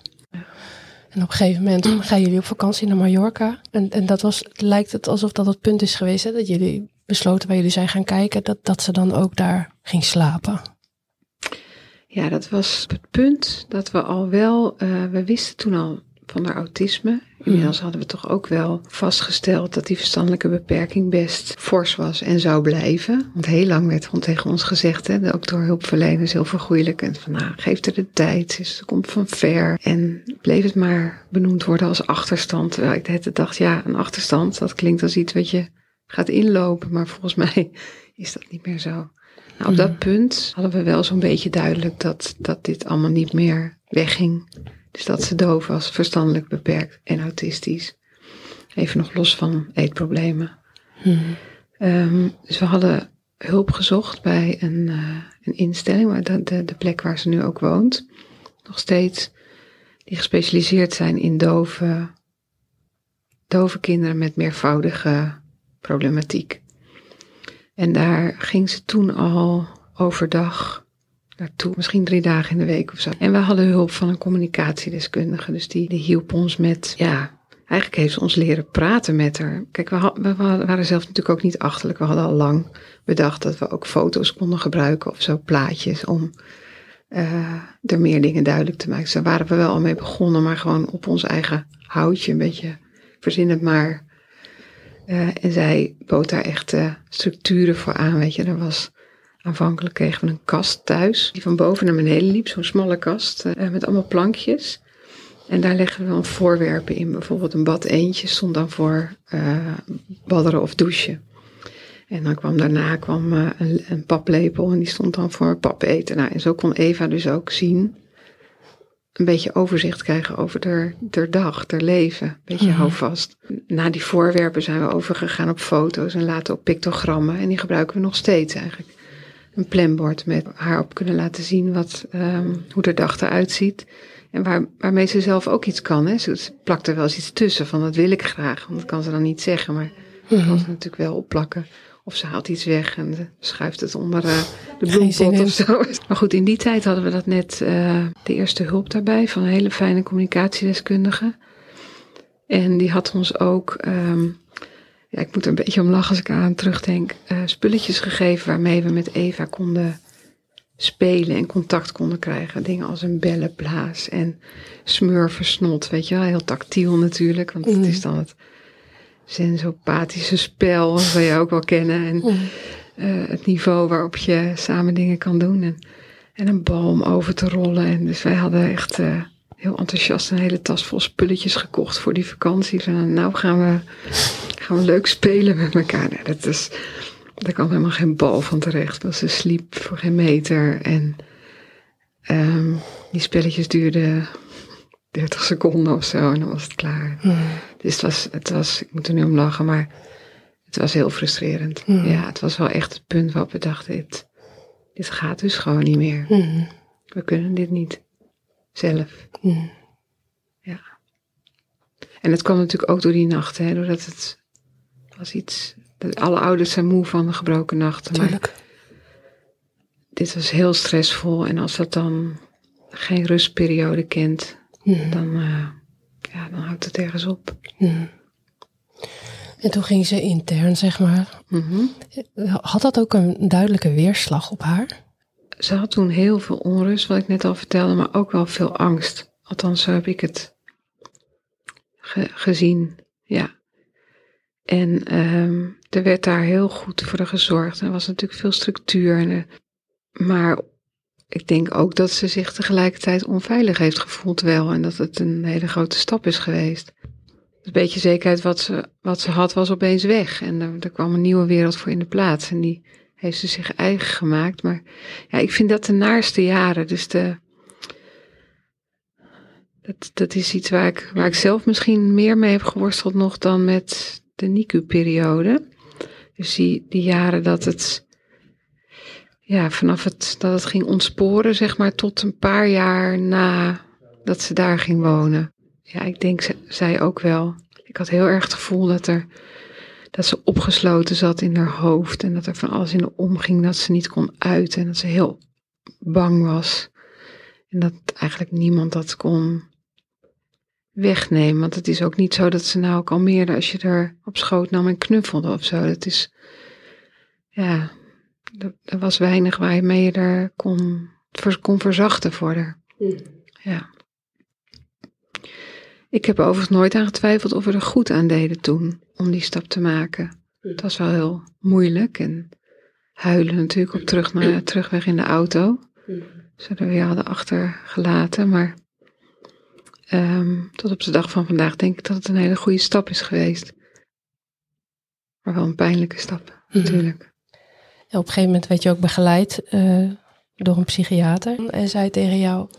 En op een gegeven moment gaan jullie op vakantie naar Mallorca. En, en dat was, lijkt het alsof dat het punt is geweest hè, dat jullie besloten waar jullie zijn gaan kijken, dat, dat ze dan ook daar ging slapen. Ja, dat was het punt dat we al wel, eh, we wisten toen al van haar autisme. Inmiddels hadden we toch ook wel vastgesteld dat die verstandelijke beperking best fors was en zou blijven. Want heel lang werd gewoon tegen ons gezegd, hè, ook door hulpverleners heel vergoeilijk. En van nou, geef er de tijd, ze ze komt van ver. En bleef het maar benoemd worden als achterstand. Terwijl ik de hele dacht, ja, een achterstand, dat klinkt als iets wat je gaat inlopen. Maar volgens mij is dat niet meer zo. Nou, op dat punt hadden we wel zo'n beetje duidelijk dat, dat dit allemaal niet meer wegging. Dus dat ze doof was, verstandelijk beperkt en autistisch. Even nog los van eetproblemen. Mhm. Ehm, dus we hadden hulp gezocht bij een, uh, een instelling, waar de, de, de, plek waar ze nu ook woont. Nog steeds, die gespecialiseerd zijn in dove, dove kinderen met meervoudige problematiek. En daar ging ze toen al overdag misschien drie dagen in de week of zo. En we hadden hulp van een communicatiedeskundige, dus die, die hielp ons met, ja, eigenlijk heeft ze ons leren praten met haar. Kijk, we, waren zelf natuurlijk ook niet achterlijk. We hadden al lang bedacht dat we ook foto's konden gebruiken of zo, plaatjes, om uh, er meer dingen duidelijk te maken. Dus daar waren we wel al mee begonnen, maar gewoon op ons eigen houtje, een beetje verzinnend maar. Uh, en zij bood daar echt uh, structuren voor aan, weet je. Er was, aanvankelijk kregen we een kast thuis, die van boven naar beneden liep, zo'n smalle kast, met allemaal plankjes. En daar leggen we dan voorwerpen in. Bijvoorbeeld een bad eentje stond dan voor uh, badderen of douchen. En dan kwam daarna kwam, uh, een, een, paplepel en die stond dan voor pap eten. Nou, en zo kon Eva dus ook zien, een beetje overzicht krijgen over haar, haar dag, haar leven. Een beetje mm houvast. Na die voorwerpen zijn we overgegaan op foto's en later op pictogrammen. En die gebruiken we nog steeds eigenlijk. Een planbord met haar op kunnen laten zien wat, um, hoe de dag eruit ziet. En waar, waarmee ze zelf ook iets kan. Hè. Ze, plakt er wel eens iets tussen van dat wil ik graag. Want dat kan ze dan niet zeggen. Maar dat kan ze natuurlijk wel opplakken. Of ze haalt iets weg en schuift het onder uh, de bloempot of zo. Maar goed, in die tijd hadden we dat net uh, de eerste hulp daarbij. Van een hele fijne communicatiedeskundige. En die had ons ook... Um, ja, ik moet er een beetje om lachen als ik aan terugdenk. Uh, spulletjes gegeven waarmee we met Eva konden spelen en contact konden krijgen. Dingen als een bellenblaas en smurversnot, weet je wel. Heel tactiel natuurlijk, want het is mm. dan het sensopathische spel, wat wij ook wel kennen. En mm. uh, het niveau waarop je samen dingen kan doen. En, en een bal om over te rollen. En dus wij hadden echt uh, heel enthousiast een hele tas vol spulletjes gekocht voor die vakantie. Van nou gaan we, gaan we leuk spelen met elkaar. Nou, dat is daar kwam helemaal geen bal van terecht. Want ze sliep voor geen meter. En um, die spelletjes duurden 30 seconden of zo. En dan was het klaar. Hmm. Dus het was, het was, ik moet er nu om lachen, maar het was heel frustrerend. Hmm. Ja, het was wel echt het punt waarop we dachten, dit, dit gaat dus gewoon niet meer. Hmm. We kunnen dit niet zelf. Ja. En het kwam natuurlijk ook door die nacht, hè, doordat het was iets alle ouders zijn moe van de gebroken nachten. Tuurlijk. dit was heel stressvol. En als dat dan geen rustperiode kent, dan, uh, ja, dan houdt het ergens op. En toen ging ze intern, zeg maar. Mhm. Had dat ook een duidelijke weerslag op haar? Ze had toen heel veel onrust, wat ik net al vertelde, maar ook wel veel angst. Althans, zo heb ik het gezien. Ja. En um, er werd daar heel goed voor gezorgd. Er was natuurlijk veel structuur. Maar ik denk ook dat ze zich tegelijkertijd onveilig heeft gevoeld wel. En dat het een hele grote stap is geweest. Een beetje zekerheid wat ze, wat ze had was opeens weg. En er, er kwam een nieuwe wereld voor in de plaats. En die heeft ze zich eigen gemaakt. Maar ja, ik vind dat de naarste jaren. Dus de, dat, dat is iets waar ik, waar ik zelf misschien meer mee heb geworsteld nog dan met de NICU-periode. Dus die, die jaren dat het, ja, vanaf het, dat het ging ontsporen, zeg maar, tot een paar jaar na dat ze daar ging wonen. Ja, ik denk zij ook wel. Ik had heel erg het gevoel dat er, dat ze opgesloten zat in haar hoofd en dat er van alles in de omging dat ze niet kon uiten en dat ze heel bang was. En dat eigenlijk niemand dat kon wegnemen. Want het ook niet zo dat ze nou kalmeerde als je er op schoot nam en knuffelde of zo. Dat is, ja, er, was weinig waarmee je er kon, kon verzachten voor haar. Hmm. Ja. Ik heb overigens nooit aan getwijfeld of we er goed aan deden toen om die stap te maken. Het was wel heel moeilijk en huilen natuurlijk op terug naar, terugweg in de auto. Ze er weer hadden achtergelaten, maar Um, tot op de dag van vandaag denk ik dat het een hele goede stap is geweest. Maar wel een pijnlijke stap, mhm. natuurlijk. Ja, op een gegeven moment werd je ook begeleid uh, door een psychiater. En zei tegen jou: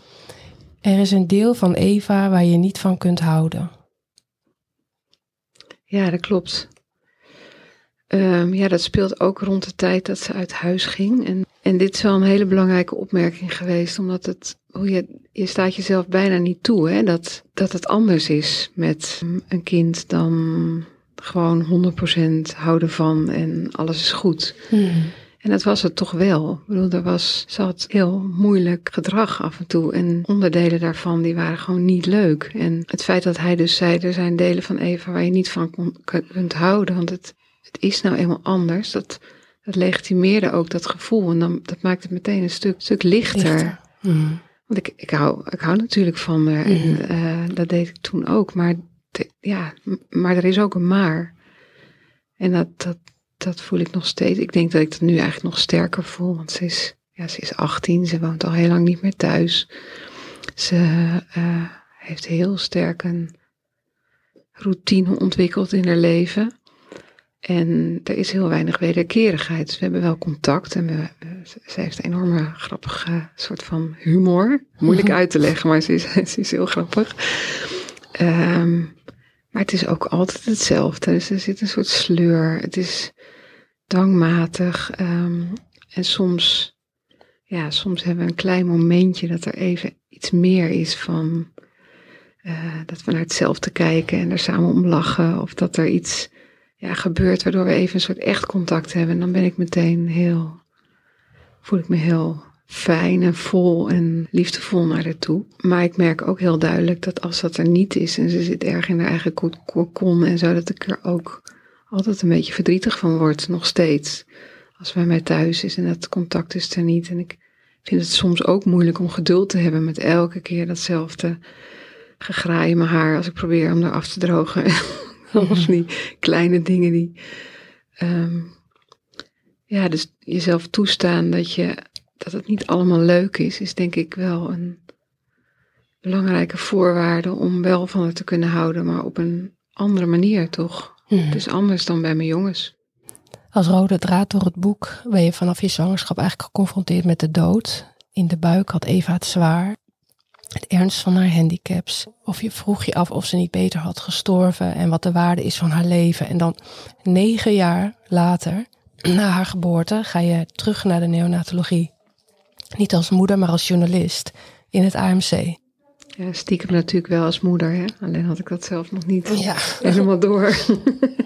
Er is een deel van Eva waar je niet van kunt houden. Ja, dat klopt. Ehm, ja, dat speelt ook rond de tijd dat ze uit huis ging. En, en dit is wel een hele belangrijke opmerking geweest, omdat het, hoe je, je staat jezelf bijna niet toe, hè, dat, dat het anders is met een kind dan gewoon 100% houden van en alles is goed. Hmm. En dat was het toch wel. Ik bedoel, er was, had heel moeilijk gedrag af en toe. En onderdelen daarvan, die waren gewoon niet leuk. En het feit dat hij dus zei, er zijn delen van Eva waar je niet van kon, kunt houden. Want het, het is nou eenmaal anders. Dat, dat legitimeerde ook dat gevoel. En dan, dat maakt het meteen een stuk, stuk lichter. Hmm. Want ik, ik, hou, ik hou natuurlijk van haar. En Mhm. eh, dat deed ik toen ook. Maar, te- ja, maar er is ook een maar. En dat, dat, dat voel ik nog steeds. Ik denk dat ik dat nu eigenlijk nog sterker voel. Want ze is, ja, ze is 18. Ze woont al heel lang niet meer thuis. Ze eh, heeft heel sterk een routine ontwikkeld in haar leven. En er is heel weinig wederkerigheid. Dus we hebben wel contact en we, ze- heeft een enorme grappige soort van humor. Moeilijk uit te leggen, maar ze is, ze is heel grappig. Ehm, maar het is ook altijd hetzelfde. Dus er zit een soort sleur. Het is dwangmatig. ehm, en soms, ja, soms hebben we een klein momentje dat er even iets meer is van eh, dat we naar hetzelfde kijken en er samen om lachen. Of dat er iets ja, gebeurt waardoor we even een soort echt contact hebben. En dan ben ik meteen heel, voel ik me heel fijn en vol en liefdevol naar haar toe. Maar ik merk ook heel duidelijk dat als dat er niet is en ze zit erg in haar eigen ko- kokon en zo, dat ik er ook altijd een beetje verdrietig van word, nog steeds. Als bij mij thuis is en dat contact is er niet. En ik vind het soms ook moeilijk om geduld te hebben met elke keer datzelfde gegraai in mijn haar als ik probeer om er af te drogen. Of die kleine dingen die. ehm, ja, dus jezelf toestaan dat, je, dat het niet allemaal leuk is, is denk ik wel een belangrijke voorwaarde om wel van het te kunnen houden, maar op een andere manier toch. Hmm. Dus anders dan bij mijn jongens. Als rode draad door het boek ben je vanaf je zwangerschap eigenlijk geconfronteerd met de dood. In de buik had Eva het zwaar. Het ernst van haar handicaps. Of je vroeg je af of ze niet beter had gestorven en wat de waarde is van haar leven. En dan negen jaar later, na haar geboorte, ga je terug naar de neonatologie. Niet als moeder, maar als journalist in het AMC. Ja, stiekem natuurlijk wel als moeder, hè? alleen had ik dat zelf nog niet Ja. helemaal door.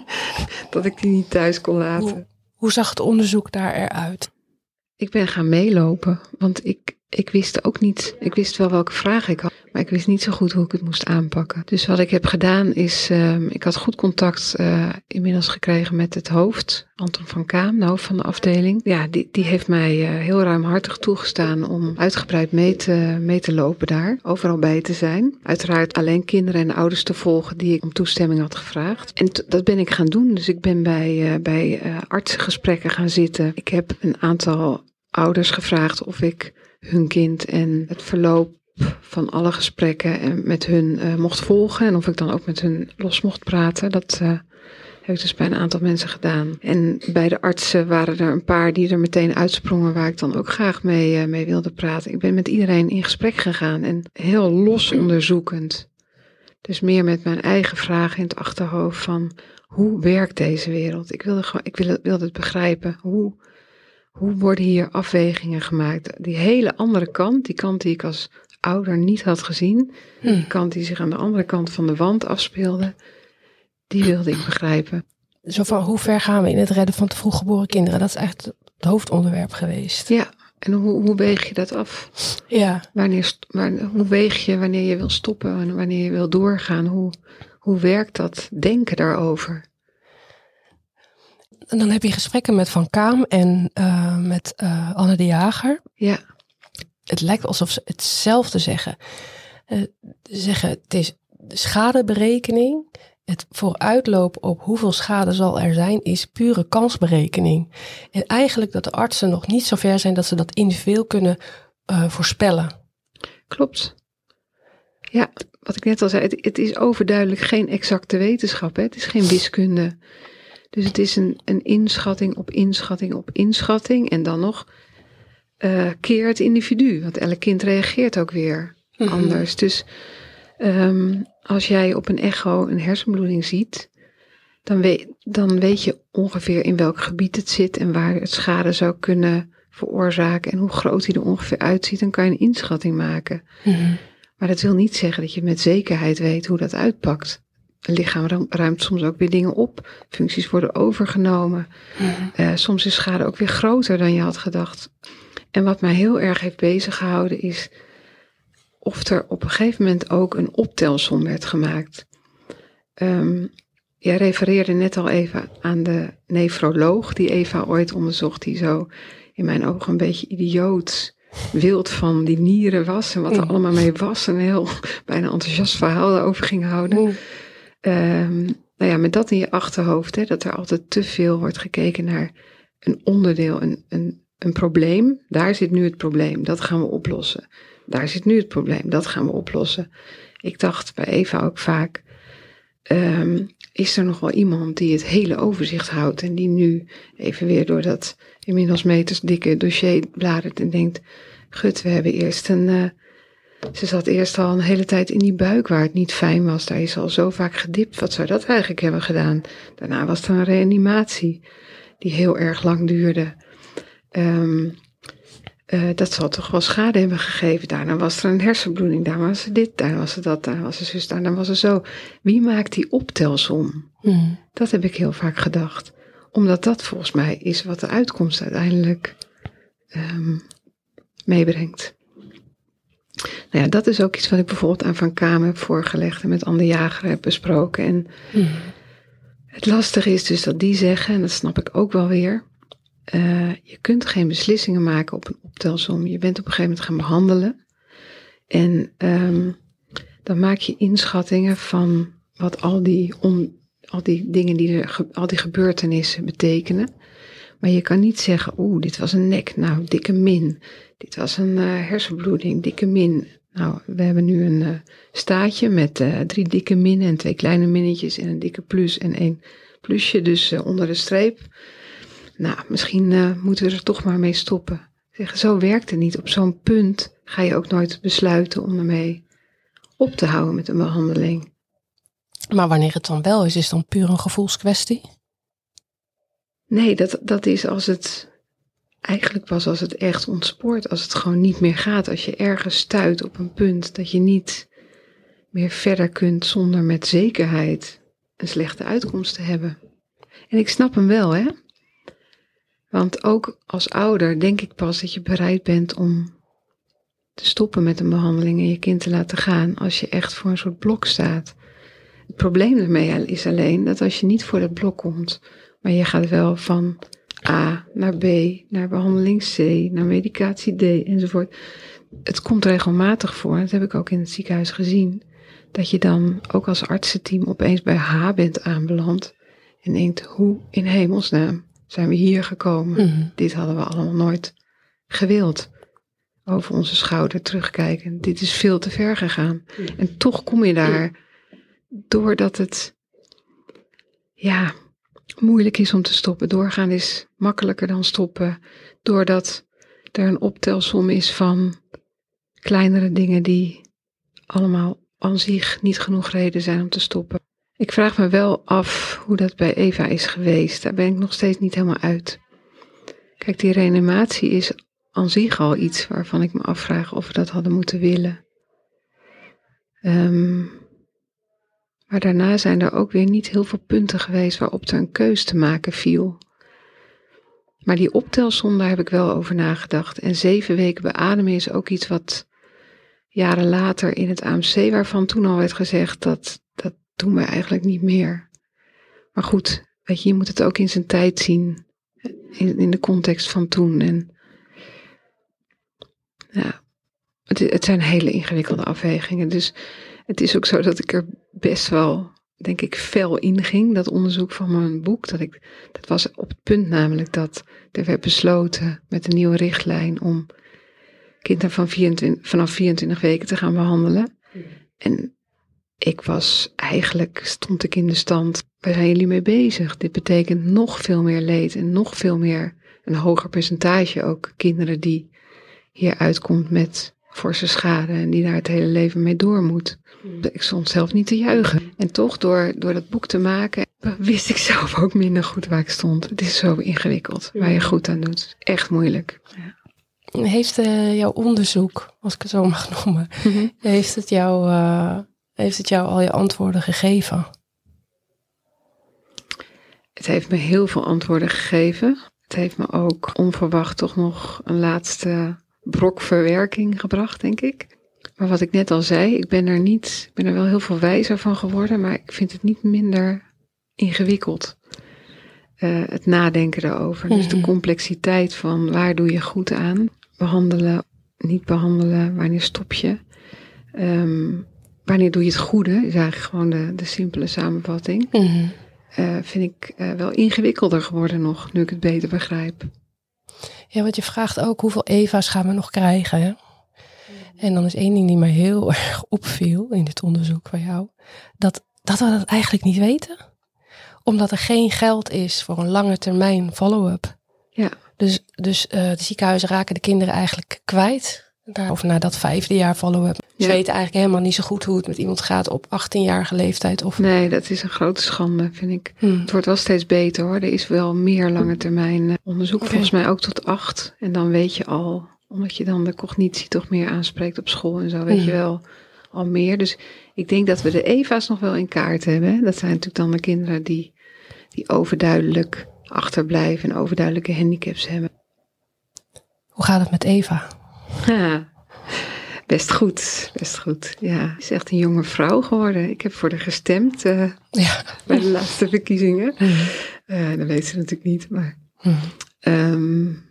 dat ik die niet thuis kon laten. Hoe, hoe zag het onderzoek daar eruit? Ik ben gaan meelopen, want ik, ik wist ook niet, ik wist wel welke vragen ik had, maar ik wist niet zo goed hoe ik het moest aanpakken. Dus wat ik heb gedaan is, ehm, ik had goed contact eh, inmiddels gekregen met het hoofd, Anton van Kaam, de hoofd van de afdeling. Ja, die, die heeft mij eh, heel ruimhartig toegestaan om uitgebreid mee te, mee te lopen daar, overal bij te zijn. Uiteraard alleen kinderen en ouders te volgen die ik om toestemming had gevraagd. En dat ben ik gaan doen, dus ik ben bij, eh, bij artsengesprekken gaan zitten. Ik heb een aantal ouders gevraagd of ik hun kind en het verloop van alle gesprekken en met hun eh, mocht volgen. En of ik dan ook met hun los mocht praten. Dat eh, heb ik dus bij een aantal mensen gedaan. En bij de artsen waren er een paar die er meteen uitsprongen waar ik dan ook graag mee, eh, mee wilde praten. Ik ben met iedereen in gesprek gegaan en heel los onderzoekend. Dus meer met mijn eigen vragen in het achterhoofd van hoe werkt deze wereld? Ik wilde, gewoon, ik wilde, wilde het begrijpen. Hoe, hoe worden hier afwegingen gemaakt? Die hele andere kant, die kant die ik als ouder niet had gezien, Hmm. die kant die zich aan de andere kant van de wand afspeelde, die wilde ik begrijpen. Zo van, hoe ver gaan we in het redden van te vroeg geboren kinderen? Dat is eigenlijk het hoofdonderwerp geweest. Ja, en hoe, hoe weeg je dat af? Ja, Wanneer, waar, hoe weeg je wanneer je wil stoppen en wanneer je wil doorgaan? Hoe, hoe werkt dat denken daarover? En dan heb je gesprekken met Van Kaam en eh, met eh, Anne de Jager. Ja, Het lijkt alsof ze hetzelfde zeggen. Ze zeggen, het is schadeberekening. Het vooruitlopen op hoeveel schade zal er zijn, is pure kansberekening. En eigenlijk dat de artsen nog niet zo ver zijn dat ze dat individueel kunnen voorspellen. klopt. Ja, wat ik net al zei, het, het is overduidelijk geen exacte wetenschap. Hè? Het is geen wiskunde. Dus het is een, een inschatting op inschatting op inschatting. En dan nog eh, keer het individu. Want elk kind reageert ook weer Mhm. anders. Dus ehm, als jij op een echo een hersenbloeding ziet. dan weet, dan weet je ongeveer in welk gebied het zit en waar het schade zou kunnen veroorzaken en hoe groot hij er ongeveer uitziet, dan kan je een inschatting maken. Mhm. Maar dat wil niet zeggen dat je met zekerheid weet hoe dat uitpakt. Een lichaam ruim- ruimt soms ook weer dingen op, functies worden overgenomen. Mhm. Eh, soms is schade ook weer groter dan je had gedacht. En wat mij heel erg heeft bezig gehouden is of er op een gegeven moment ook een optelsom werd gemaakt. Ehm, jij refereerde net al even aan de nefroloog die Eva ooit onderzocht, die zo in mijn ogen een beetje idioot wild van die nieren was en wat er Mm. allemaal mee was. Een heel bijna enthousiast verhaal daarover ging houden. Ehm, nou ja, met dat in je achterhoofd, hè, dat er altijd te veel wordt gekeken naar een onderdeel, een, een, een probleem. Daar zit nu het probleem, dat gaan we oplossen. Daar zit nu het probleem, dat gaan we oplossen. Ik dacht bij Eva ook vaak, ehm, is er nog wel iemand die het hele overzicht houdt en die nu even weer door dat inmiddels meters dikke dossier bladert en denkt, gut, we hebben eerst een... eh, ze zat eerst al een hele tijd in die buik waar het niet fijn was. Daar is al zo vaak gedipt. Wat zou dat eigenlijk hebben gedaan? Daarna was er een reanimatie die heel erg lang duurde. Ehm, eh, dat zal toch wel schade hebben gegeven. Daarna was er een hersenbloeding. Daarna was er dit, daarna was er dat, daarna was er zus, daarna was er zo. Wie maakt die optelsom? Mhm. Dat heb ik heel vaak gedacht. Omdat dat volgens mij is wat de uitkomst uiteindelijk ehm, meebrengt. Nou ja, dat is ook iets wat ik bijvoorbeeld aan Van Kamer heb voorgelegd en met Anne Jager heb besproken. En Mhm. het lastige is dus dat die zeggen, en dat snap ik ook wel weer, eh, je kunt geen beslissingen maken op een optelsom. Je bent op een gegeven moment gaan behandelen. En ehm, dan maak je inschattingen van wat al die, on, al die dingen, die er, al die gebeurtenissen betekenen. Maar je kan niet zeggen, oeh, dit was een nek, nou, dikke min. Dit was een eh, hersenbloeding, dikke min. Nou, we hebben nu een eh, staatje met eh, drie dikke minnen en twee kleine minnetjes en een dikke plus en één plusje, dus onder de streep. Nou, misschien moeten we er toch maar mee stoppen. Zeggen, zo werkt het niet. Op zo'n punt ga je ook nooit besluiten om ermee op te houden met een behandeling. Maar wanneer het dan wel is, is het dan puur een gevoelskwestie? Nee, dat, dat is als het eigenlijk pas als het echt ontspoort, als het gewoon niet meer gaat, als je ergens stuit op een punt dat je niet meer verder kunt zonder met zekerheid een slechte uitkomst te hebben. En ik snap hem wel, hè? Want ook als ouder denk ik pas dat je bereid bent om te stoppen met een behandeling en je kind te laten gaan als je echt voor een soort blok staat. Het probleem ermee is alleen dat als je niet voor dat blok komt, maar je gaat wel van A naar B, naar behandeling C, naar medicatie D enzovoort. Het komt regelmatig voor, dat heb ik ook in het ziekenhuis gezien, dat je dan ook als artsenteam opeens bij H bent aanbeland en denkt, hoe in hemelsnaam zijn we hier gekomen? Mhm. Dit hadden we allemaal nooit gewild. Over onze schouder terugkijken. Dit is veel te ver gegaan. En toch kom je daar doordat het ja, moeilijk is om te stoppen. Doorgaan is makkelijker dan stoppen. Doordat er een optelsom is van kleinere dingen die allemaal aan zich niet genoeg reden zijn om te stoppen. Ik vraag me wel af hoe dat bij Eva is geweest. Daar ben ik nog steeds niet helemaal uit. Kijk, die reanimatie is aan zich al iets waarvan ik me afvraag of we dat hadden moeten willen. Ehm, maar daarna zijn er ook weer niet heel veel punten geweest waarop er een keus te maken viel. Maar die optelsom, daar heb ik wel over nagedacht. En zeven weken beademen is ook iets wat jaren later in het AMC, waarvan toen al werd gezegd dat dat doen we eigenlijk niet meer. Maar goed, weet je, je moet het ook in zijn tijd zien. In, in de context van toen. En ja, het, het zijn hele ingewikkelde afwegingen. Dus het is ook zo dat ik er best wel, denk ik, fel in ging. Dat onderzoek van mijn boek. Dat, ik, dat was op het punt namelijk dat er werd besloten met een nieuwe richtlijn om kinderen van 24, vanaf 24 weken te gaan behandelen. En ik was eigenlijk, stond ik in de stand, waar zijn jullie mee bezig? Dit betekent nog veel meer leed en nog veel meer, een hoger percentage ook kinderen die hier uitkomt met forse schade en die daar het hele leven mee door moet. Ik stond zelf niet te juichen. En toch, door, door dat boek te maken, wist ik zelf ook minder goed waar ik stond. Het is zo ingewikkeld, waar je goed aan doet. Echt moeilijk. Ja. Heeft uh, jouw onderzoek, als ik het zo mag noemen, mhm. heeft, het jou, uh, heeft het jou al je antwoorden gegeven? Het heeft me heel veel antwoorden gegeven. Het heeft me ook onverwacht toch nog een laatste brok verwerking gebracht, denk ik. Maar wat ik net al zei, ik ben er niet, ik ben er wel heel veel wijzer van geworden, maar ik vind het niet minder ingewikkeld. Uh, het nadenken erover. Dus de mhm. complexiteit van waar doe je goed aan? Behandelen, niet behandelen, wanneer stop je? Um, wanneer doe je het goede? Is eigenlijk gewoon de, de simpele samenvatting. Mm uh, vind ik uh, wel ingewikkelder geworden nog, nu ik het beter begrijp. Ja, want je vraagt ook hoeveel Eva's gaan we nog krijgen. Hè? En dan is één ding die mij heel erg opviel in dit onderzoek van jou. Dat, dat we dat eigenlijk niet weten. Omdat er geen geld is voor een lange termijn follow-up. Ja. Dus, dus uh, de ziekenhuizen raken de kinderen eigenlijk kwijt. Of na dat vijfde jaar follow-up. Ze weten eigenlijk helemaal niet zo goed hoe het met iemand gaat op 18-jarige leeftijd. Of... Nee, dat is een grote schande, vind ik. Hmm. Het wordt wel steeds beter hoor. Er is wel meer lange termijn eh, onderzoek. Volgens mij ook tot acht. En dan weet je al, omdat je dan de cognitie toch meer aanspreekt op school en zo, weet je wel al meer. Dus ik denk dat we de EVA's nog wel in kaart hebben. Dat zijn natuurlijk dan de kinderen die, die overduidelijk achterblijven en overduidelijke handicaps hebben. Hoe gaat het met Eva? Ja, best goed, best goed. Ja, ze is echt een jonge vrouw geworden. Ik heb voor haar gestemd uh, ja. bij de laatste verkiezingen. Uh, dat weet ze natuurlijk niet, maar... Um,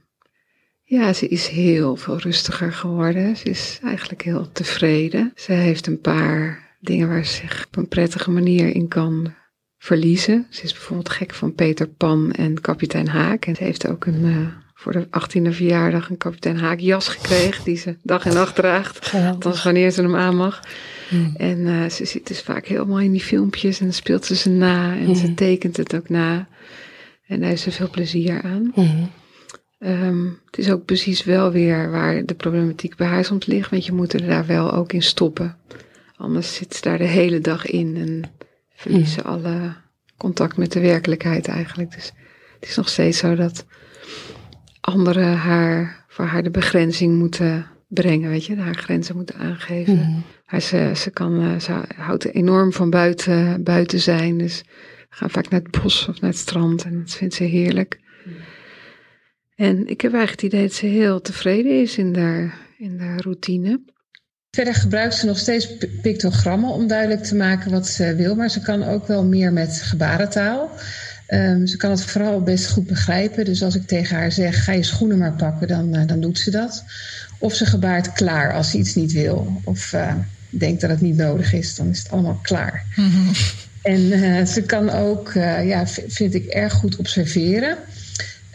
ja, ze is heel veel rustiger geworden. Ze is eigenlijk heel tevreden. Ze heeft een paar dingen waar ze zich op een prettige manier in kan verliezen. Ze is bijvoorbeeld gek van Peter Pan en kapitein Haak. En ze heeft ook een... Uh, voor de 18e verjaardag een kapitein Haak jas gekregen. Die ze dag en nacht draagt. Althans wanneer ze hem aan mag. Hmm. En uh, ze zit dus vaak helemaal in die filmpjes. En dan speelt ze ze na. En ze hmm. tekent het ook na. En daar heeft ze veel plezier aan. Hmm. Um, het is ook precies wel weer waar de problematiek bij haar soms ligt. Want je moet er daar wel ook in stoppen. Anders zit ze daar de hele dag in. En verliezen alle contact met de werkelijkheid eigenlijk. Dus het is nog steeds zo dat anderen haar, voor haar de begrenzing moeten brengen, weet je, haar grenzen moeten aangeven. Mm. Maar ze, ze, kan, eh, ze houdt enorm van buiten, buiten zijn. Dus we gaan vaak naar het bos of naar het strand en dat vindt ze heerlijk. Mm. En ik heb eigenlijk het idee dat ze heel tevreden is in de, in de routine. Verder gebruikt ze nog steeds pictogrammen om duidelijk te maken wat ze wil, maar ze kan ook wel meer met gebarentaal. Um, ze kan het vooral best goed begrijpen. Dus als ik tegen haar zeg: ga je schoenen maar pakken, dan, uh, dan doet ze dat. Of ze gebaart klaar als ze iets niet wil. Of uh, denkt dat het niet nodig is, dan is het allemaal klaar. Mm -hmm. En uh, ze kan ook, ja, vind ik, erg goed observeren.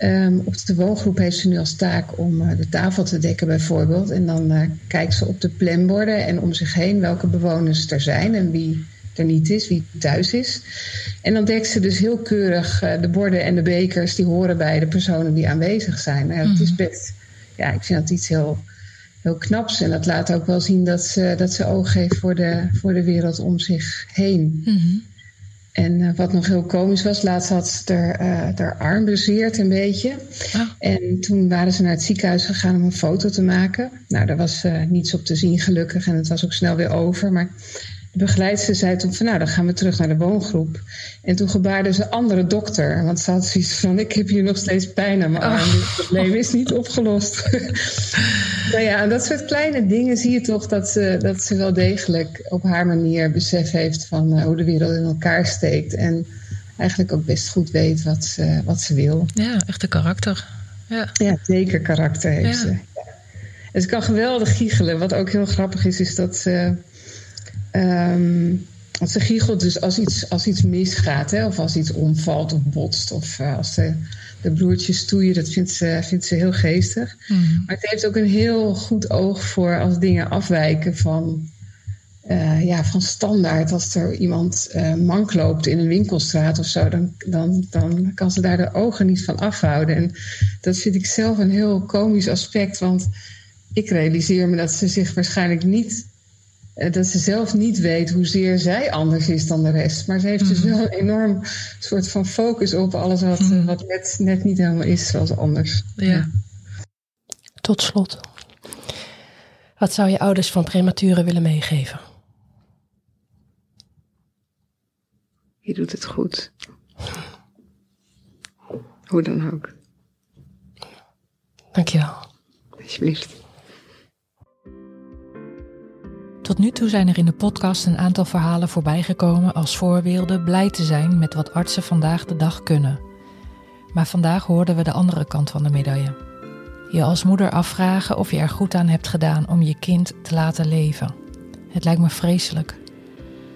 Um, op de woongroep heeft ze nu als taak om de tafel te dekken, bijvoorbeeld. En dan kijkt ze op de planborden en om zich heen welke bewoners er zijn en wie er niet is, wie thuis is. En dan dekt ze dus heel keurig uh, de borden en de bekers die horen bij de personen die aanwezig zijn. Nou, het is mhm. best, ja, ik vind dat iets heel, heel knaps. En dat laat ook wel zien dat ze, dat ze oog heeft voor de, voor de wereld om zich heen. Mm En uh, wat nog heel komisch was, laatst had ze er, uh, haar arm bezeerd een beetje. Oh. En toen waren ze naar het ziekenhuis gegaan om een foto te maken. Nou, daar was uh, niets op te zien gelukkig en het was ook snel weer over. Maar begeleidster zei toen van nou, dan gaan we terug naar de woongroep. En toen gebaarde ze een andere dokter. Want ze had zoiets van, ik heb hier nog steeds pijn aan mijn arm. Oh. Het probleem is niet opgelost. nou ja, en dat soort kleine dingen zie je toch dat ze, dat ze wel degelijk op haar manier besef heeft van uh, hoe de wereld in elkaar steekt. En eigenlijk ook best goed weet wat ze, wat ze wil. Ja, echt een karakter. Ja, ja zeker karakter heeft ze. En ze kan geweldig giechelen. Wat ook heel grappig is, is dat ze Um, want ze giechelt dus als iets, als iets misgaat, hè, of als iets omvalt of botst, of uh, als de, de broertjes stoeien, dat vindt ze, vindt ze heel geestig. Mhm. Maar het heeft ook een heel goed oog voor als dingen afwijken van, uh, ja, van standaard. Als er iemand uh, mank loopt in een winkelstraat of zo, dan, dan, dan kan ze daar de ogen niet van afhouden. En dat vind ik zelf een heel komisch aspect, want ik realiseer me dat ze zich waarschijnlijk niet eh, dat ze zelf niet weet hoezeer zij anders is dan de rest. Maar ze heeft dus mhm. wel een enorm soort van focus op alles wat, mhm. wat net, net niet helemaal is zoals anders. Ja. Tot slot. Wat zou je ouders van prematuren willen meegeven? Je doet het goed. Hoe dan ook. Dankjewel. Alsjeblieft. Tot nu toe zijn er in de podcast een aantal verhalen voorbijgekomen als voorbeelden blij te zijn met wat artsen vandaag de dag kunnen. Maar vandaag hoorden we de andere kant van de medaille. Je als moeder afvragen of je er goed aan hebt gedaan om je kind te laten leven. Het lijkt me vreselijk.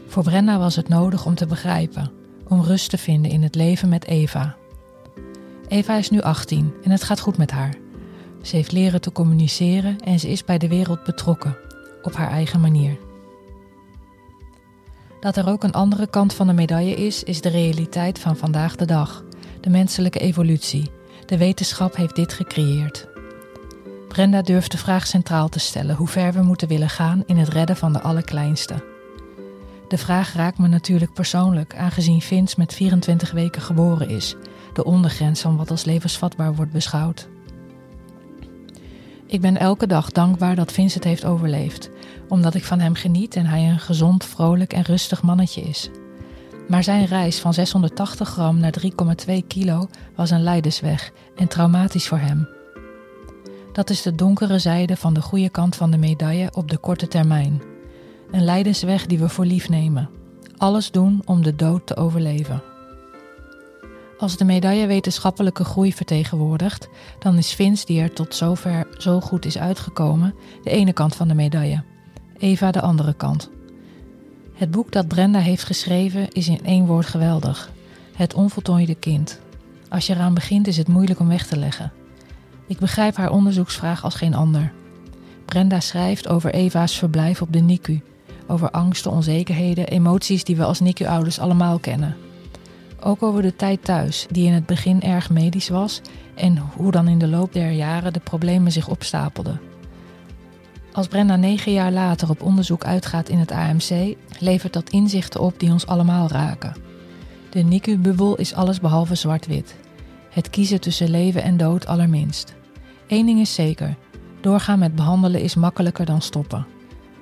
Voor Brenda was het nodig om te begrijpen, om rust te vinden in het leven met Eva. Eva is nu 18 en het gaat goed met haar. Ze heeft leren te communiceren en ze is bij de wereld betrokken op haar eigen manier. Dat er ook een andere kant van de medaille is, is de realiteit van vandaag de dag, de menselijke evolutie. De wetenschap heeft dit gecreëerd. Brenda durft de vraag centraal te stellen hoe ver we moeten willen gaan in het redden van de allerkleinste. De vraag raakt me natuurlijk persoonlijk, aangezien Vince met 24 weken geboren is, de ondergrens van wat als levensvatbaar wordt beschouwd. Ik ben elke dag dankbaar dat Vincent heeft overleefd, omdat ik van hem geniet en hij een gezond, vrolijk en rustig mannetje is. Maar zijn reis van 680 gram naar 3,2 kilo was een leidersweg en traumatisch voor hem. Dat is de donkere zijde van de goede kant van de medaille op de korte termijn. Een leidensweg die we voor lief nemen. Alles doen om de dood te overleven. Als de medaille wetenschappelijke groei vertegenwoordigt, dan is Vince, die er tot zover zo goed is uitgekomen, de ene kant van de medaille. Eva de andere kant. Het boek dat Brenda heeft geschreven is in één woord geweldig: Het onvoltooide kind. Als je eraan begint, is het moeilijk om weg te leggen. Ik begrijp haar onderzoeksvraag als geen ander. Brenda schrijft over Eva's verblijf op de NICU, over angsten, onzekerheden, emoties die we als NICU-ouders allemaal kennen. Ook over de tijd thuis, die in het begin erg medisch was en hoe dan in de loop der jaren de problemen zich opstapelden. Als Brenda negen jaar later op onderzoek uitgaat in het AMC, levert dat inzichten op die ons allemaal raken. De NICU-bubbel is alles behalve zwart-wit. Het kiezen tussen leven en dood allerminst. Eén ding is zeker: doorgaan met behandelen is makkelijker dan stoppen.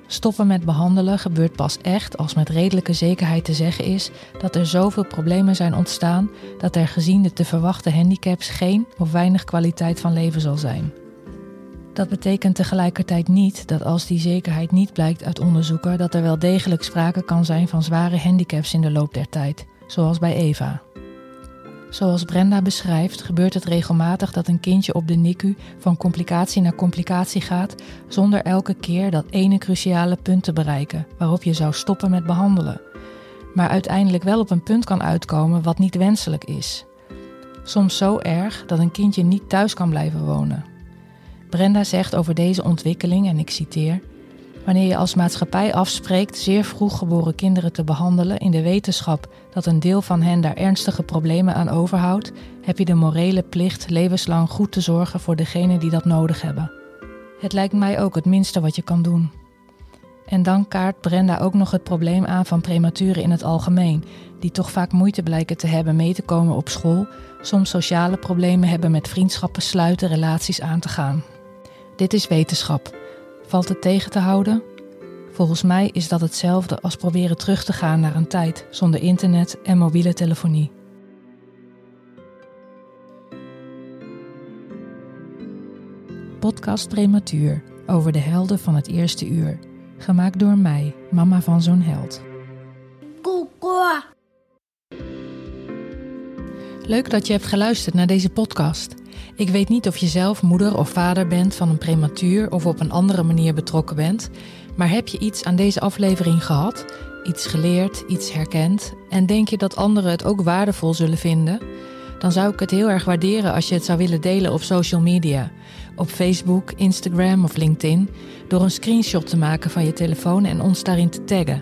Stoppen met behandelen gebeurt pas echt als met redelijke zekerheid te zeggen is dat er zoveel problemen zijn ontstaan dat er gezien de te verwachten handicaps geen of weinig kwaliteit van leven zal zijn. Dat betekent tegelijkertijd niet dat als die zekerheid niet blijkt uit onderzoeken, dat er wel degelijk sprake kan zijn van zware handicaps in de loop der tijd, zoals bij Eva. Zoals Brenda beschrijft, gebeurt het regelmatig dat een kindje op de NICU van complicatie naar complicatie gaat, zonder elke keer dat ene cruciale punt te bereiken waarop je zou stoppen met behandelen, maar uiteindelijk wel op een punt kan uitkomen wat niet wenselijk is. Soms zo erg dat een kindje niet thuis kan blijven wonen. Brenda zegt over deze ontwikkeling, en ik citeer: Wanneer je als maatschappij afspreekt zeer vroeg geboren kinderen te behandelen in de wetenschap dat een deel van hen daar ernstige problemen aan overhoudt, heb je de morele plicht levenslang goed te zorgen voor degenen die dat nodig hebben. Het lijkt mij ook het minste wat je kan doen. En dan kaart Brenda ook nog het probleem aan van prematuren in het algemeen, die toch vaak moeite blijken te hebben mee te komen op school, soms sociale problemen hebben met vriendschappen sluiten, relaties aan te gaan. Dit is wetenschap. Valt het tegen te houden? Volgens mij is dat hetzelfde als proberen terug te gaan naar een tijd zonder internet en mobiele telefonie. Podcast Prematuur over de helden van het eerste uur. Gemaakt door mij, mama van zo'n held. Leuk dat je hebt geluisterd naar deze podcast. Ik weet niet of je zelf moeder of vader bent van een prematuur of op een andere manier betrokken bent, maar heb je iets aan deze aflevering gehad, iets geleerd, iets herkend en denk je dat anderen het ook waardevol zullen vinden? Dan zou ik het heel erg waarderen als je het zou willen delen op social media, op Facebook, Instagram of LinkedIn, door een screenshot te maken van je telefoon en ons daarin te taggen.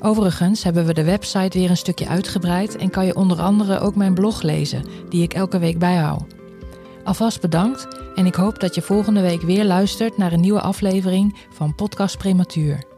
Overigens hebben we de website weer een stukje uitgebreid en kan je onder andere ook mijn blog lezen, die ik elke week bijhoud. Alvast bedankt en ik hoop dat je volgende week weer luistert naar een nieuwe aflevering van Podcast Prematuur.